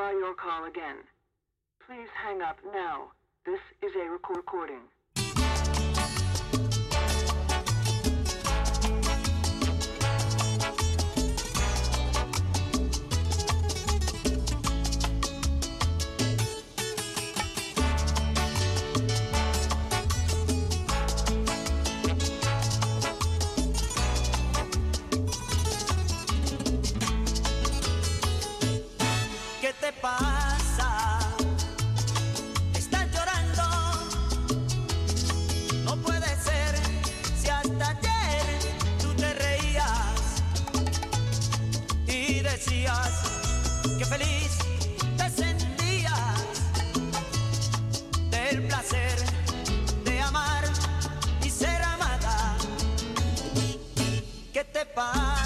S7: try your call
S10: again. Please hang up now. This is a recording.
S11: goodbye.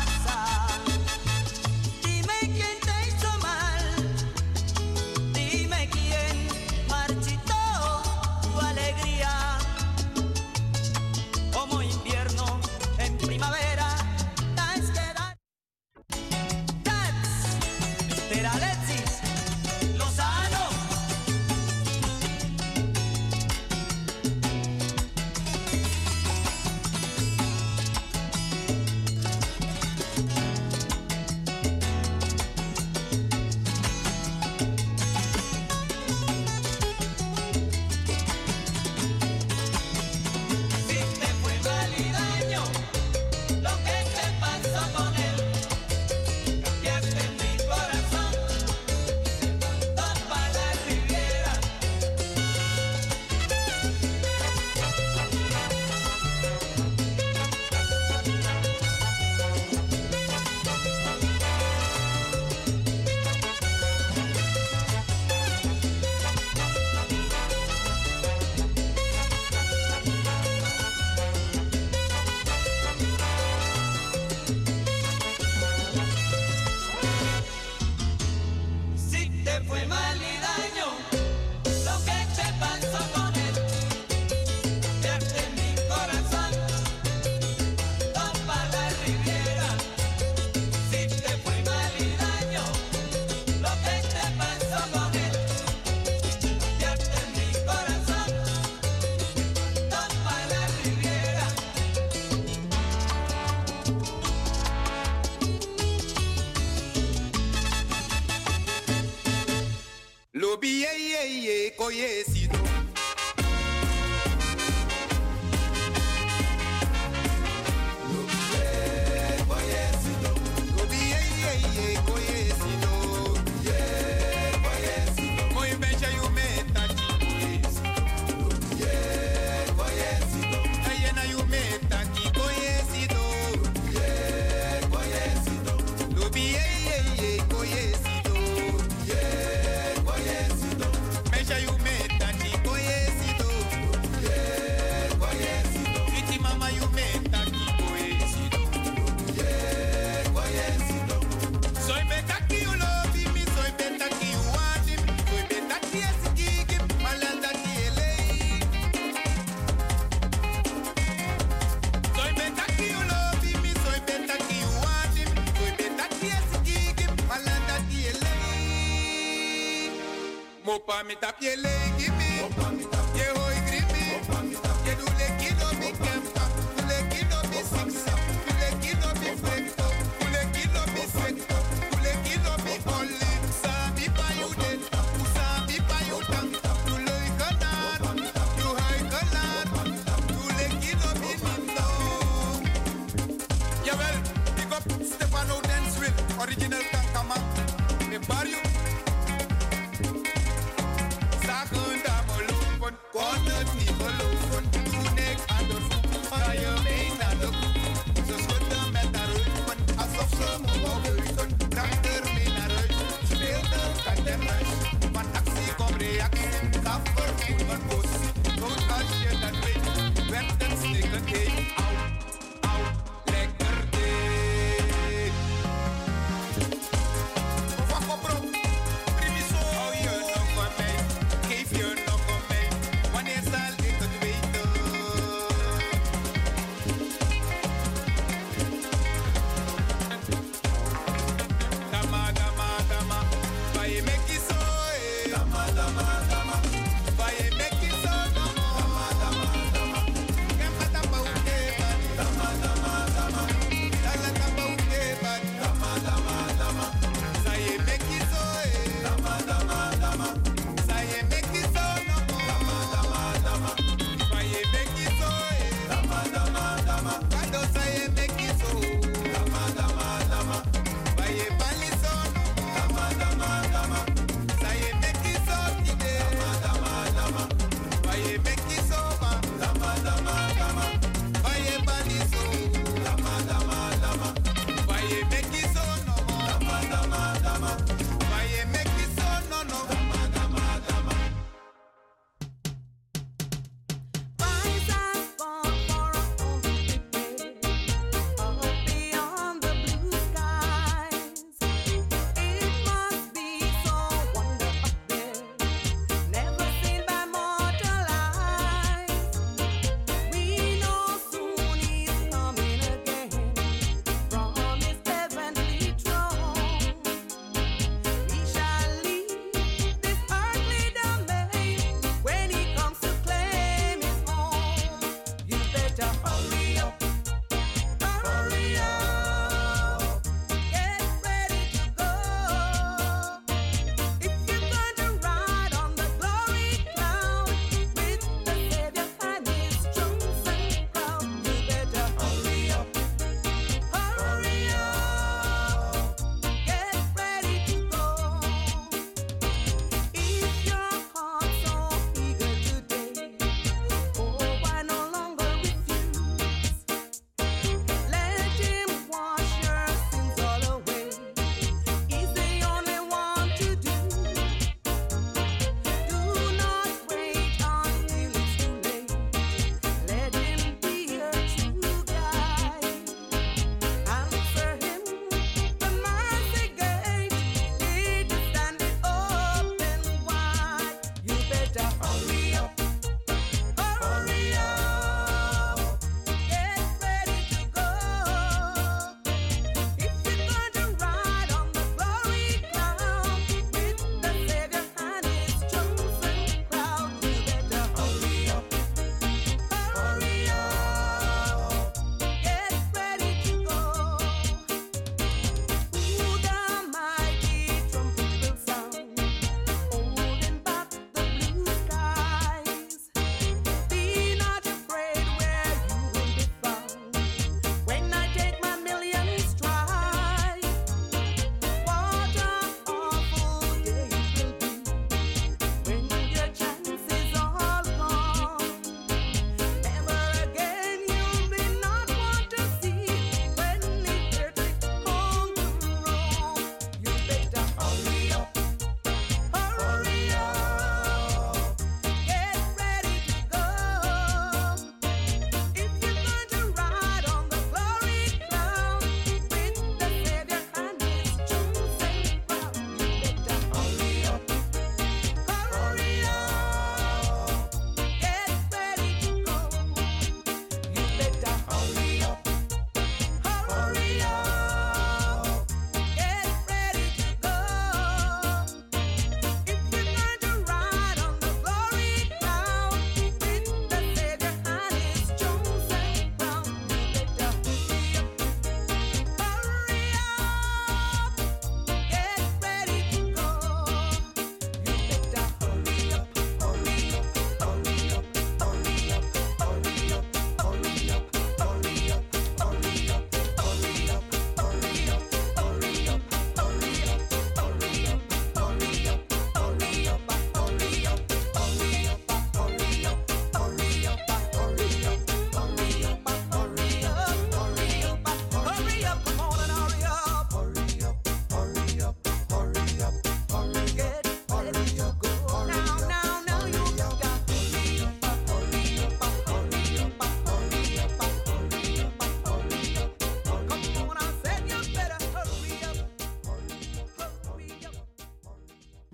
S11: Mopa me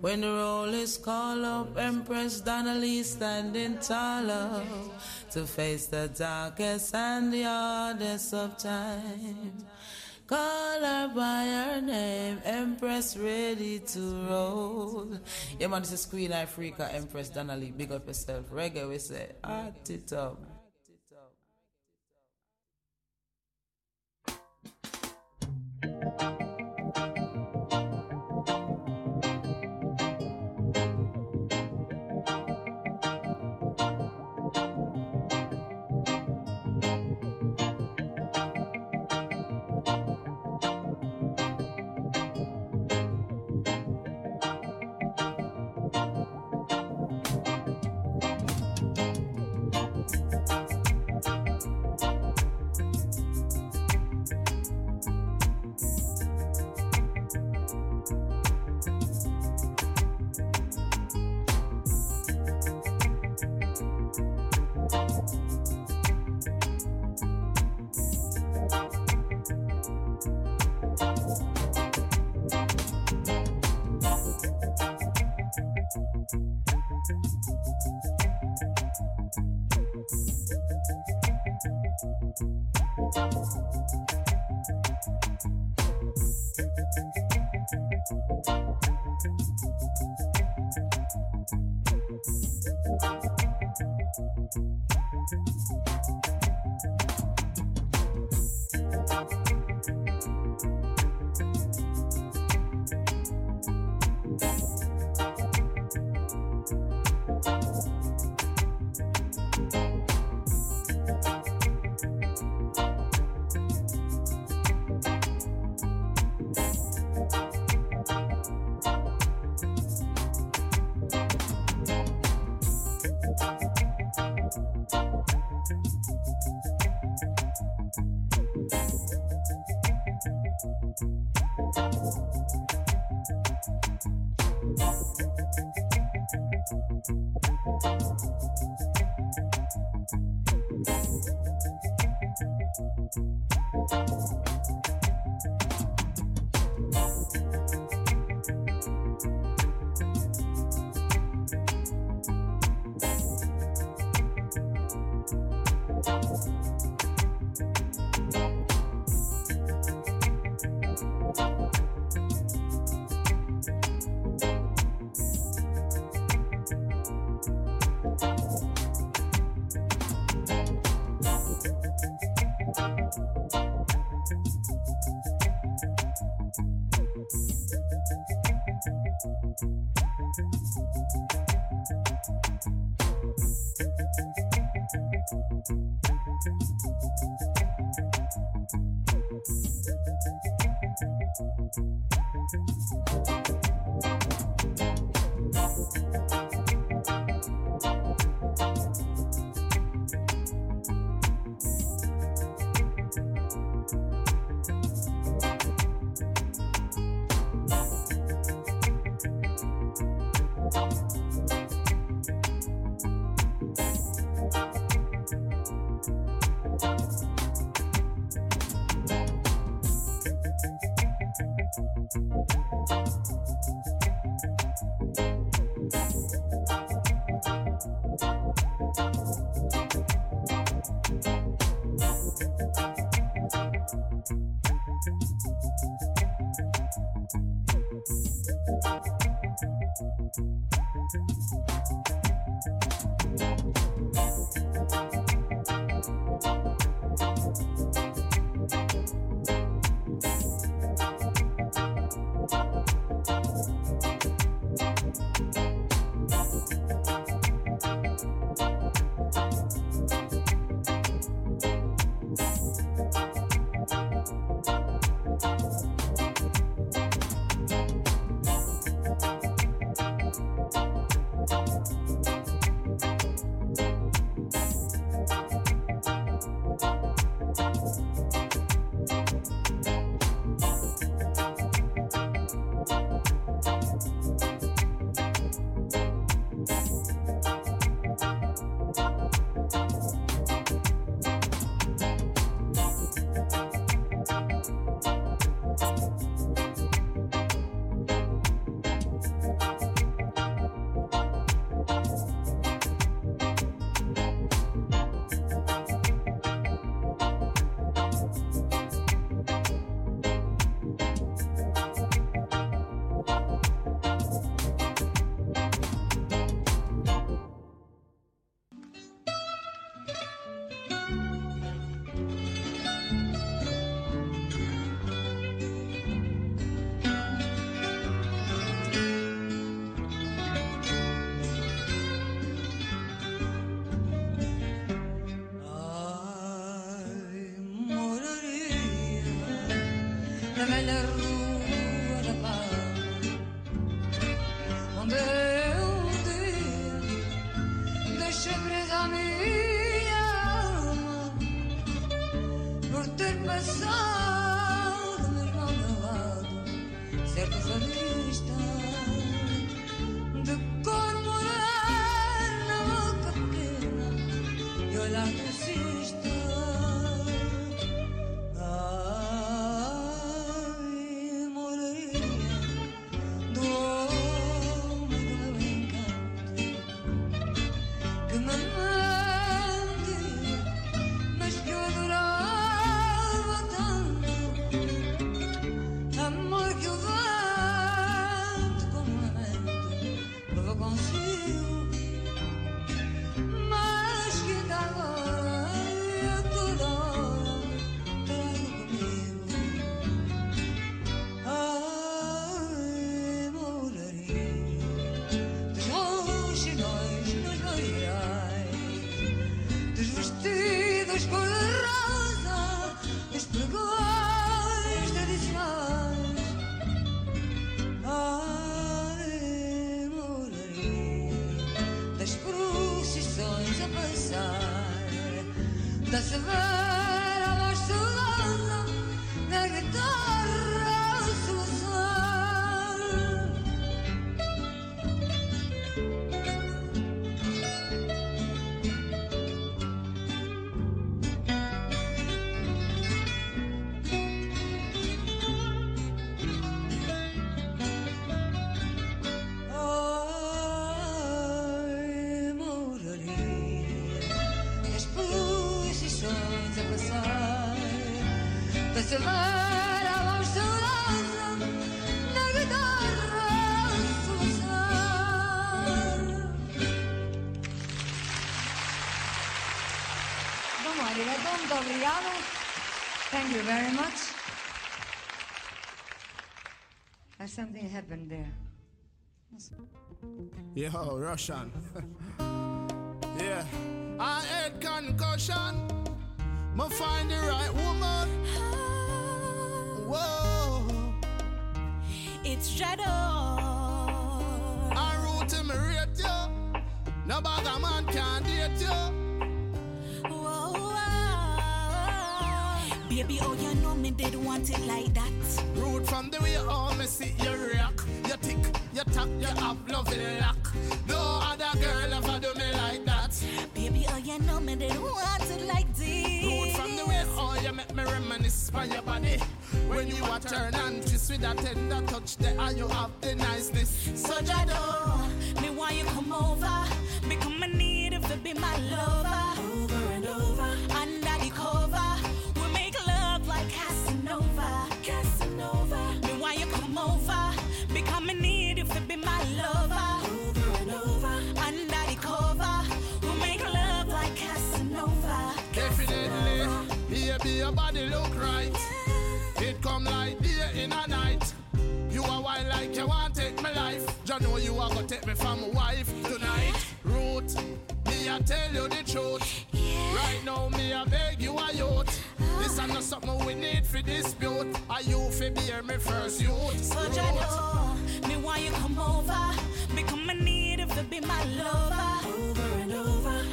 S3: When the roll is called up, Empress Donnelly standing taller to face the darkest and the hardest of time. Call her by her name, Empress ready to roll. Yeah, man, this is Queen Africa, Empress Donnelly. Big up yourself. Reggae, we say, heart it up.
S12: Velha rua da paz, onde eu um dia deixei presa a minha alma por ter passado mesmo ao meu lado certas revistas obrigado. Thank you very much. Has something happened there?
S6: Yo, Russian. [LAUGHS] yeah. I had concussion. Me find the right woman. Whoa.
S13: It's Jado.
S6: I root him rate you. No bag man can date you.
S13: Baby, oh, you know me did want it like that.
S6: Root from the way all me see you rock. You tick, you tap, you have love in lock. No other girl ever do me like that.
S13: Baby, oh, you know me did want it like this.
S6: Root from the way all you make me reminisce by your body. When you a turn and twist with that tender touch, there and you have the niceness.
S13: So Jado, me why you come over? Become a need if it be my lover. You
S6: know you are gonna take me from my wife tonight. Root, me I tell you the truth. Right now, me I beg you a youth. This is not something we need for dispute. Are you fi bear me first youth?
S13: So Jado, me why you come over? Become a need if it be my lover. Over and over.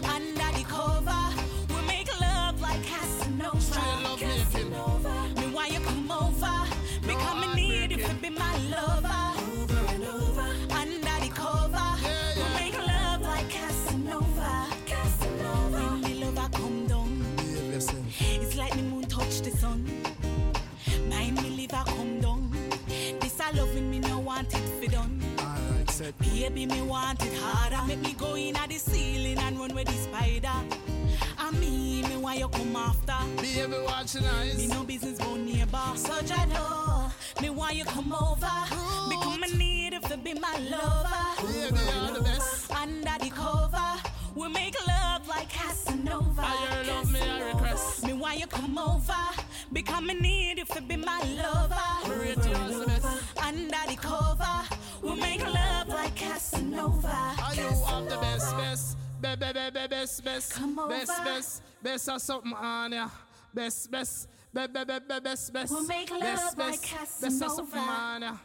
S6: Set.
S13: Baby, me want it harder. Make me go in at the ceiling and run with the spider. I mean, me why you come after?
S6: Baby, watching eyes.
S13: Me no business go neighbor. So I know me why you come over? Become a need if it be my lover.
S6: Baby, you're the best.
S13: Under the cover, we make love like Casanova.
S6: I your love me a request.
S13: Me why you come over? Become a need if it be my lover.
S6: Me you as the best.
S13: Under the cover, We'll make love like Casanova.
S6: I know I'm the best, best? Be, be, be, be, best, best.
S13: Come.
S6: Best, best. Best or something on ya. Best, best. Be, be, be, be, best, best. Best, best.
S13: Casanova.
S14: Best something on ya.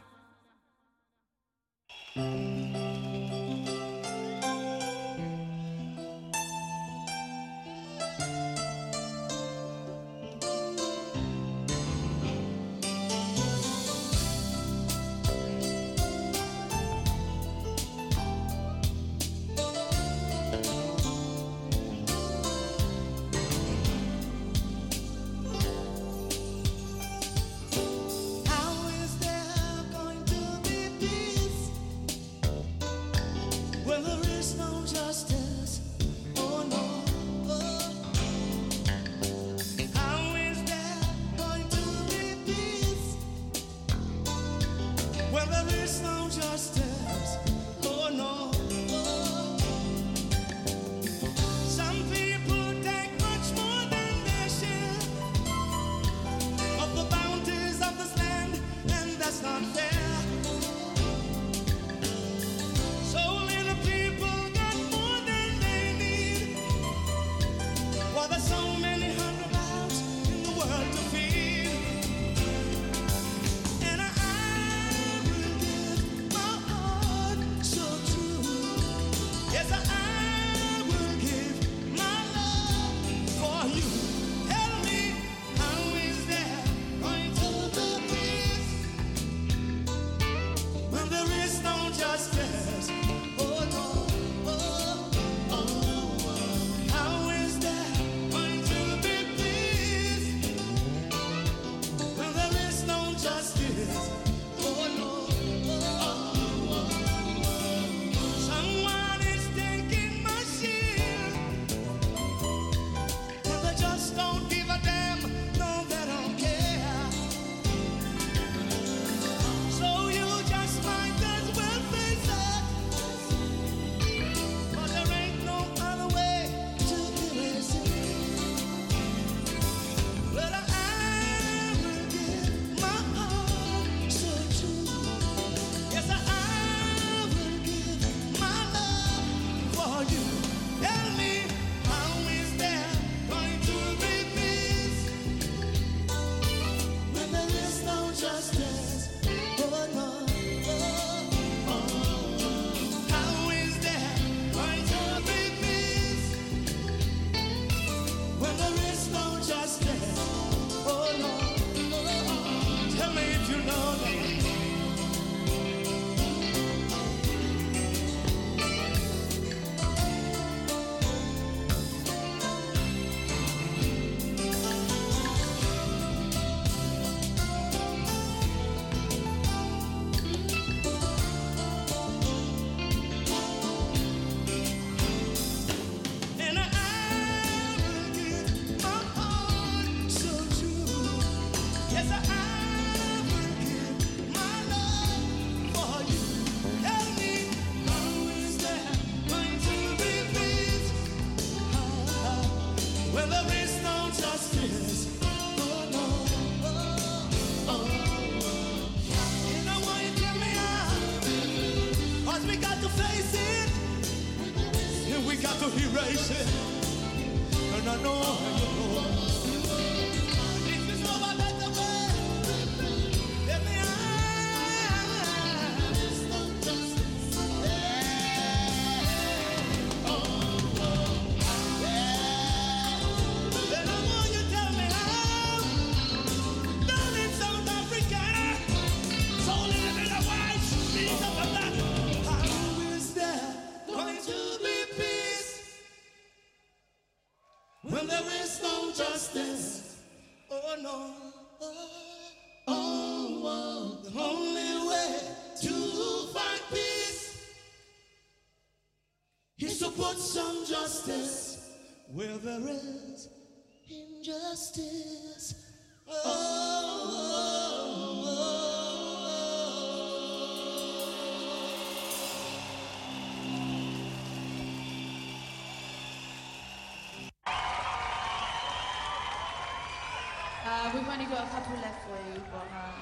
S14: i only
S15: got a couple left for you, but um,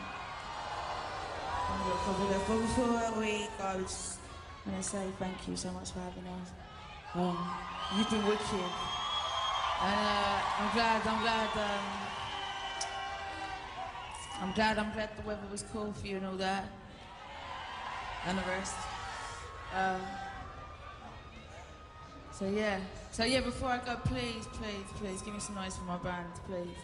S15: only got a couple left. But before we go, I just want to say thank you so much for having us. Um, you've been wicked, and uh, I'm glad. I'm glad. Um, I'm glad. I'm glad the weather was cool for you and all that, and the rest. Um, so yeah. So yeah. Before I go, please, please, please, give me some noise for my band, please.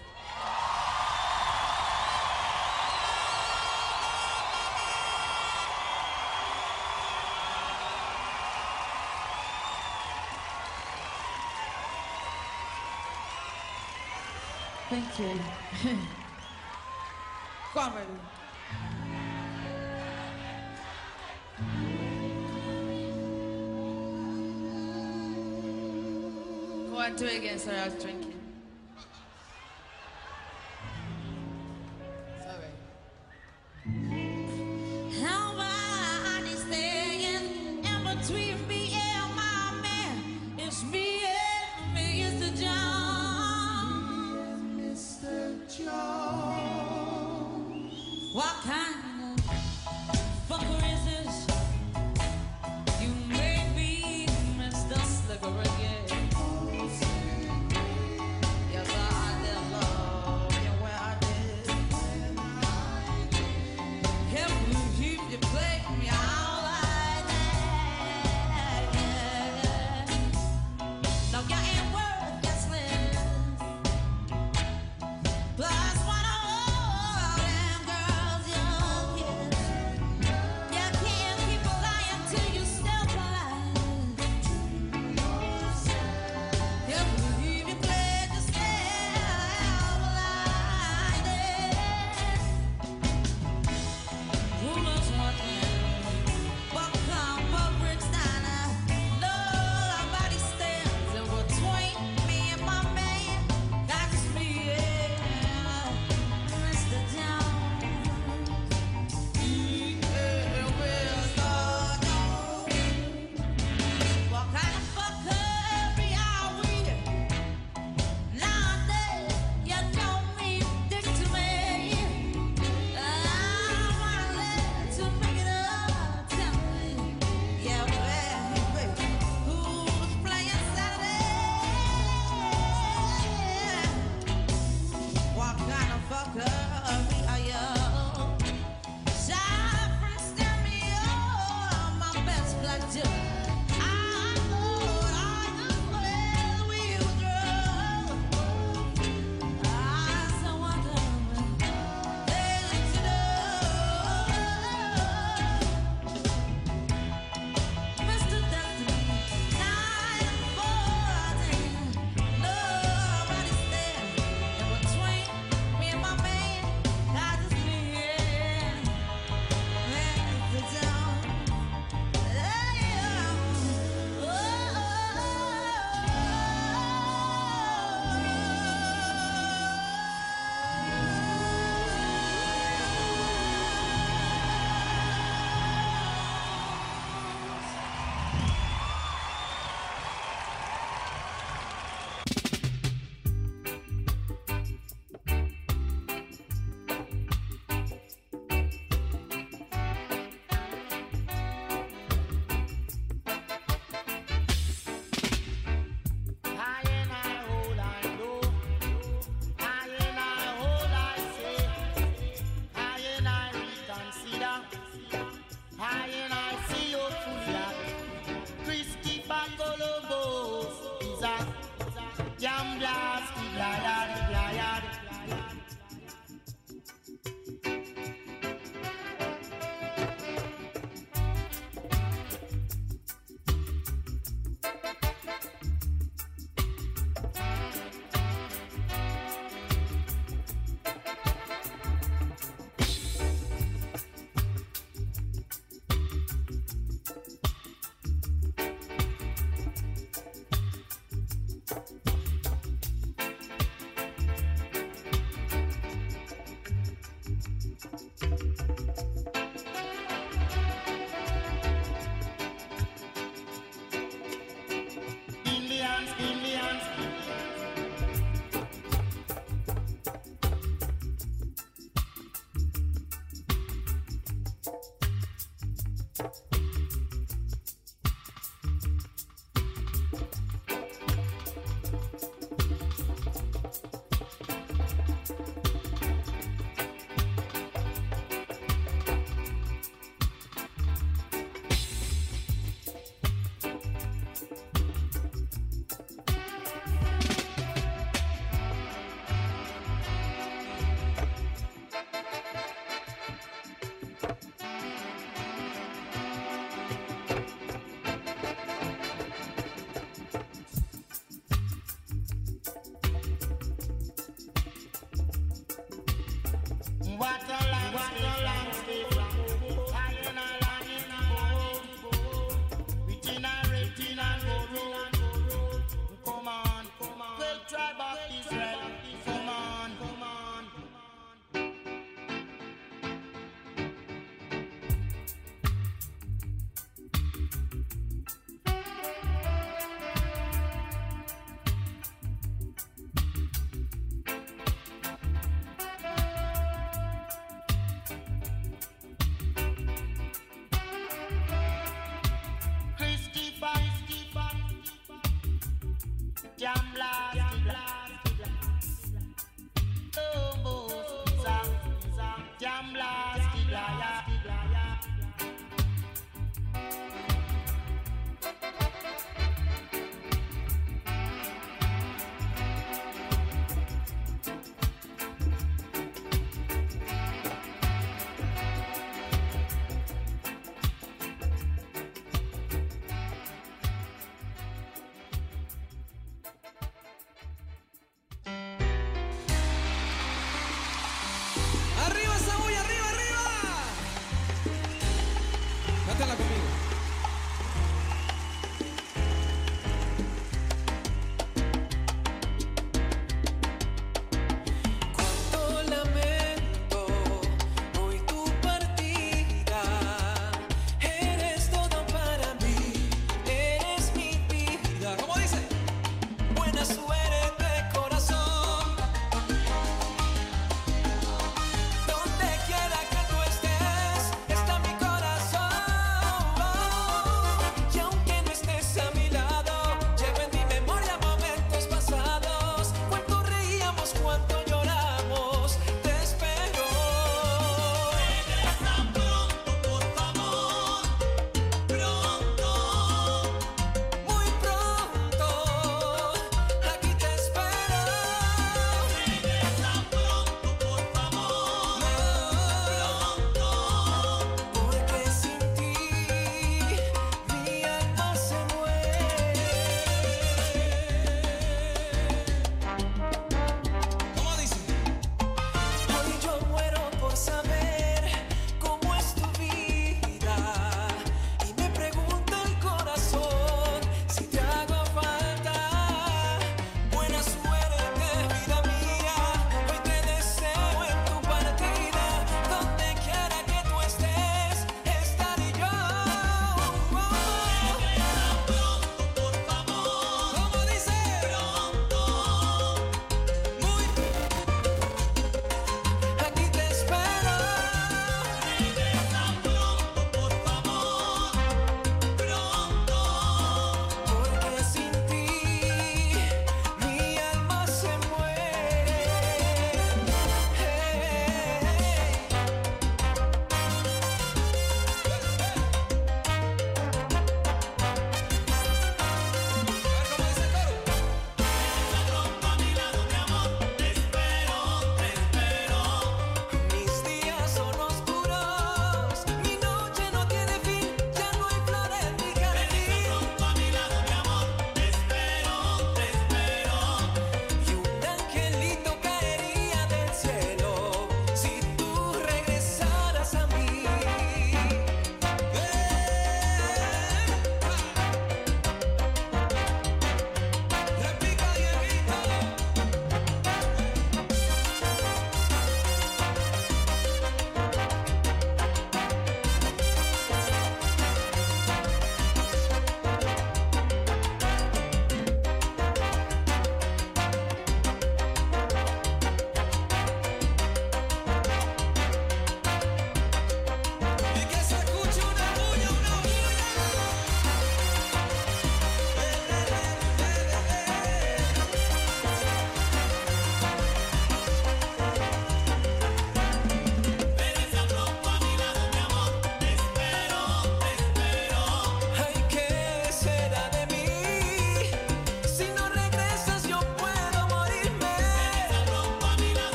S15: Thank you. [LAUGHS] Come on, Go on, do it again, sorry, I was drinking.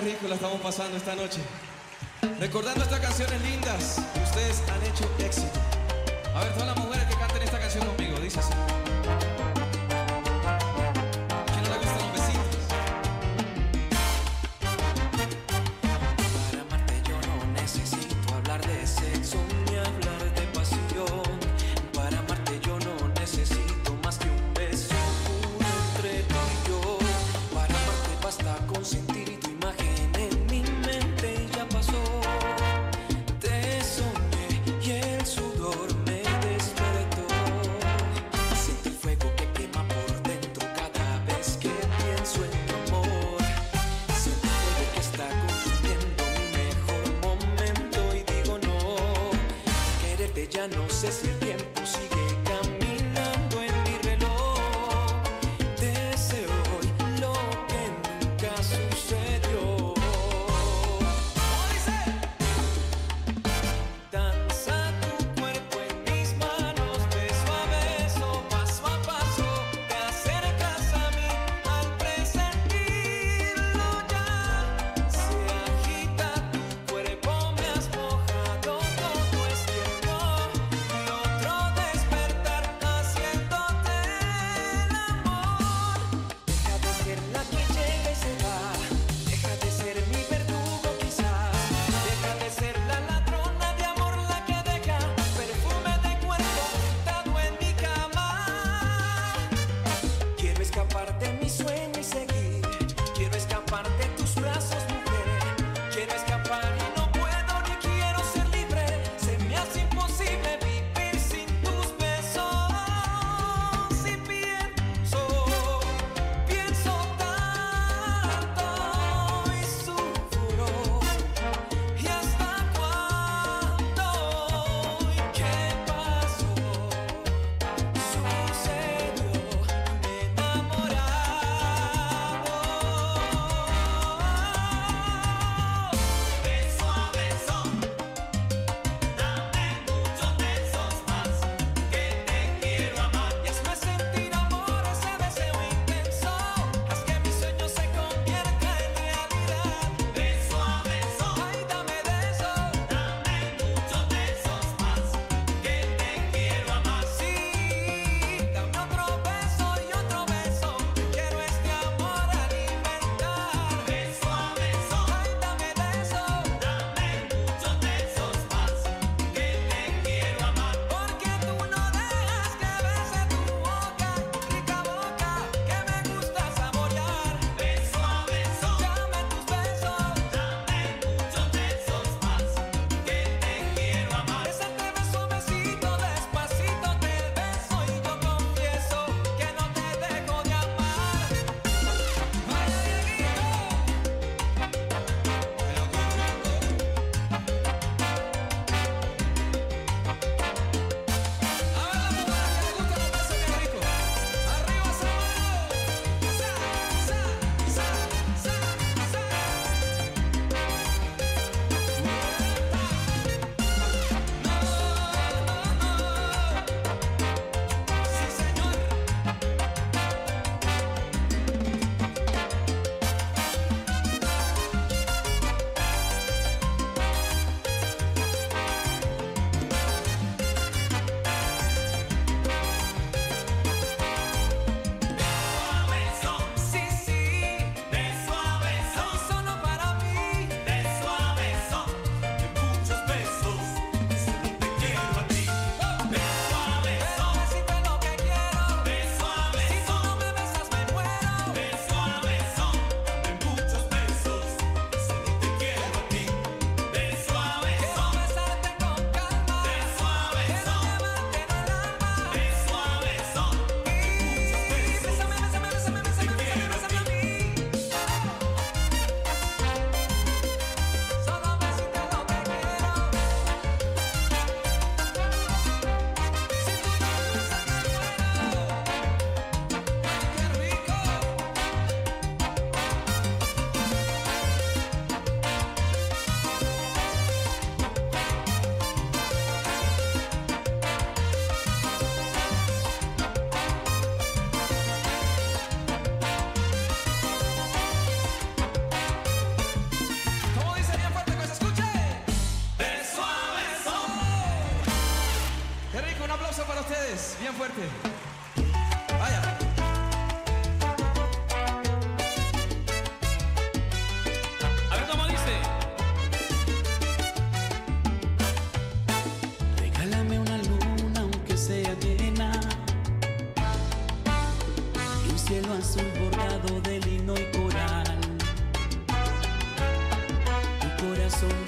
S4: qué estamos pasando esta noche. Recordando estas canciones lindas que ustedes han hecho éxito.
S16: Un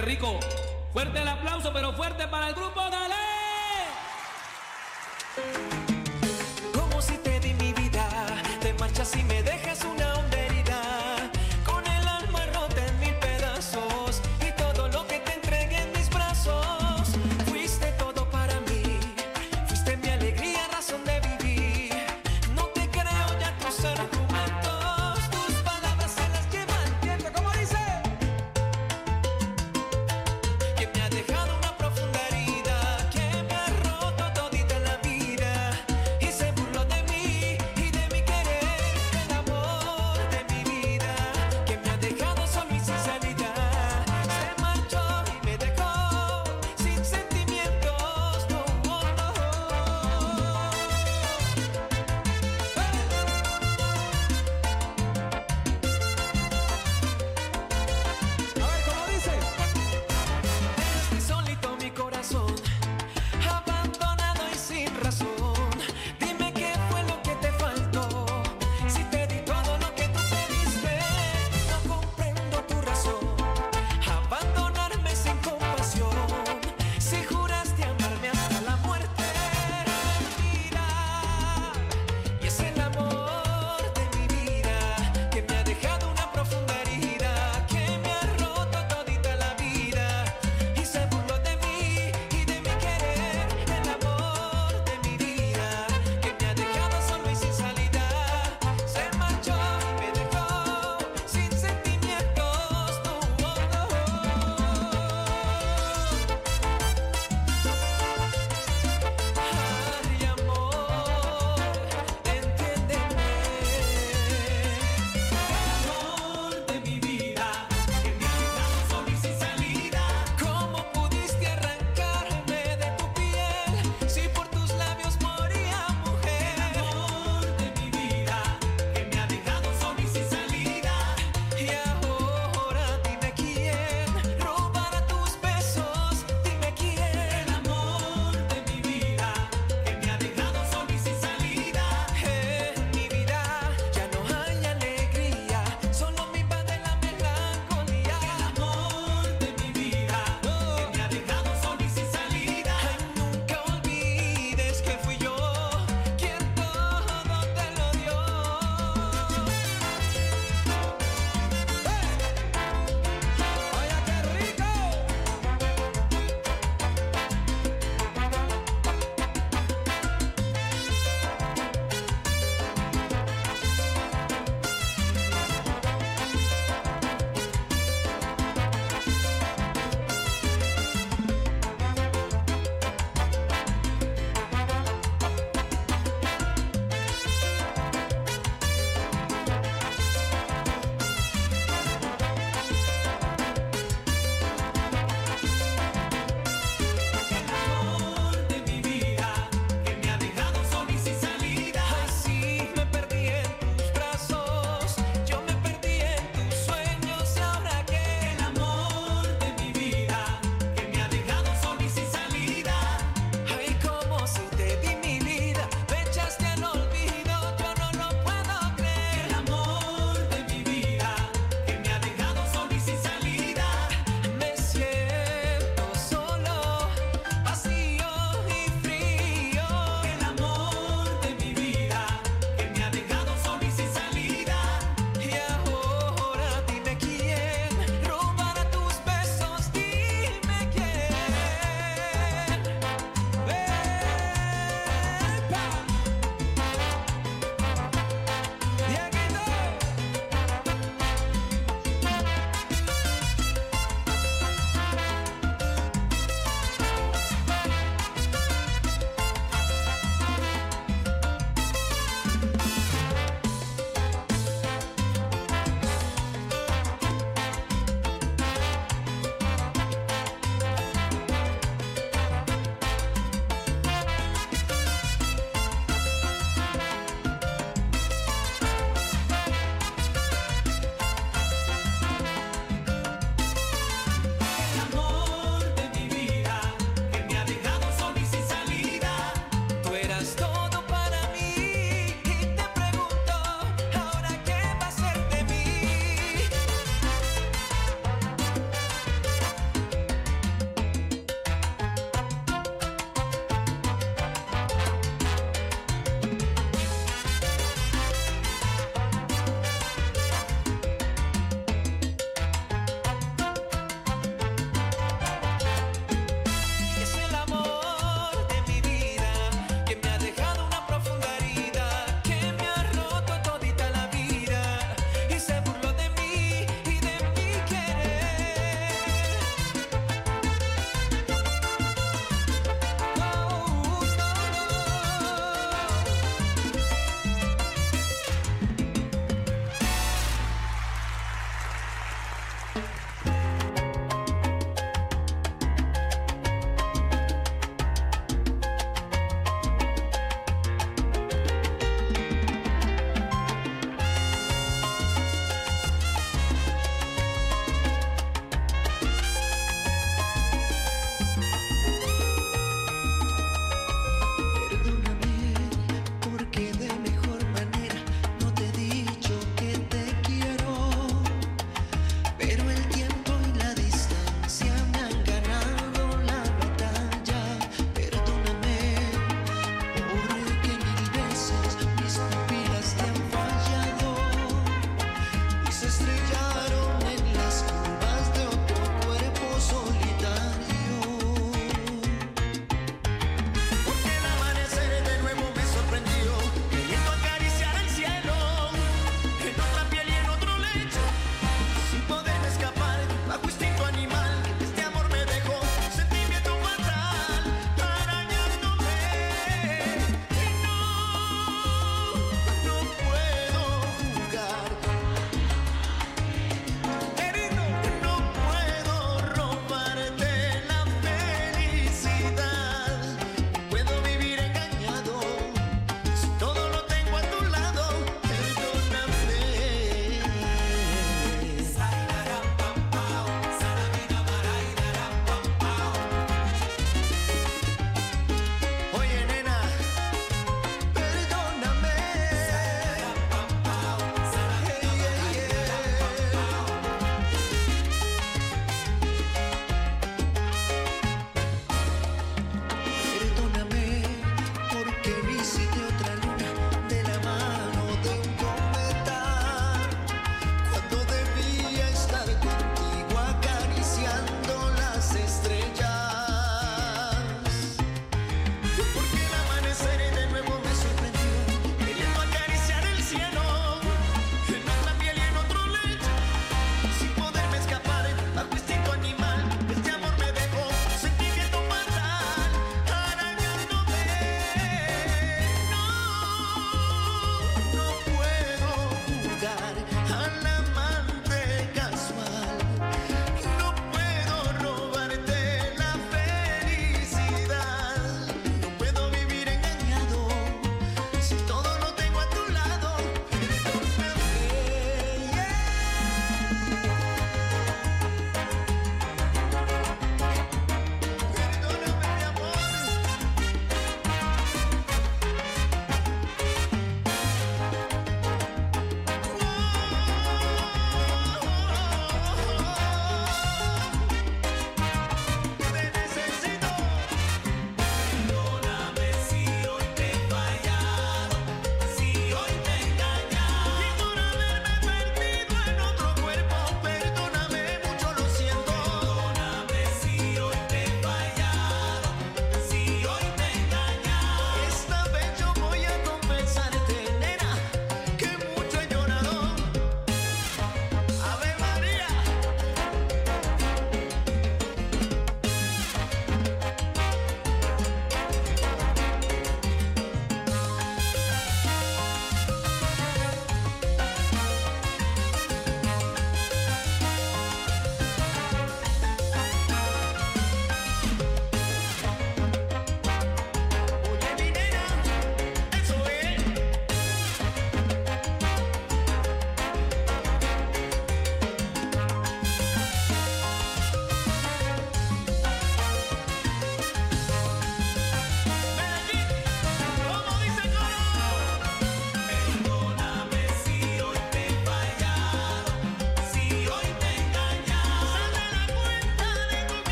S17: rico. Fuerte el aplauso, pero fuerte para el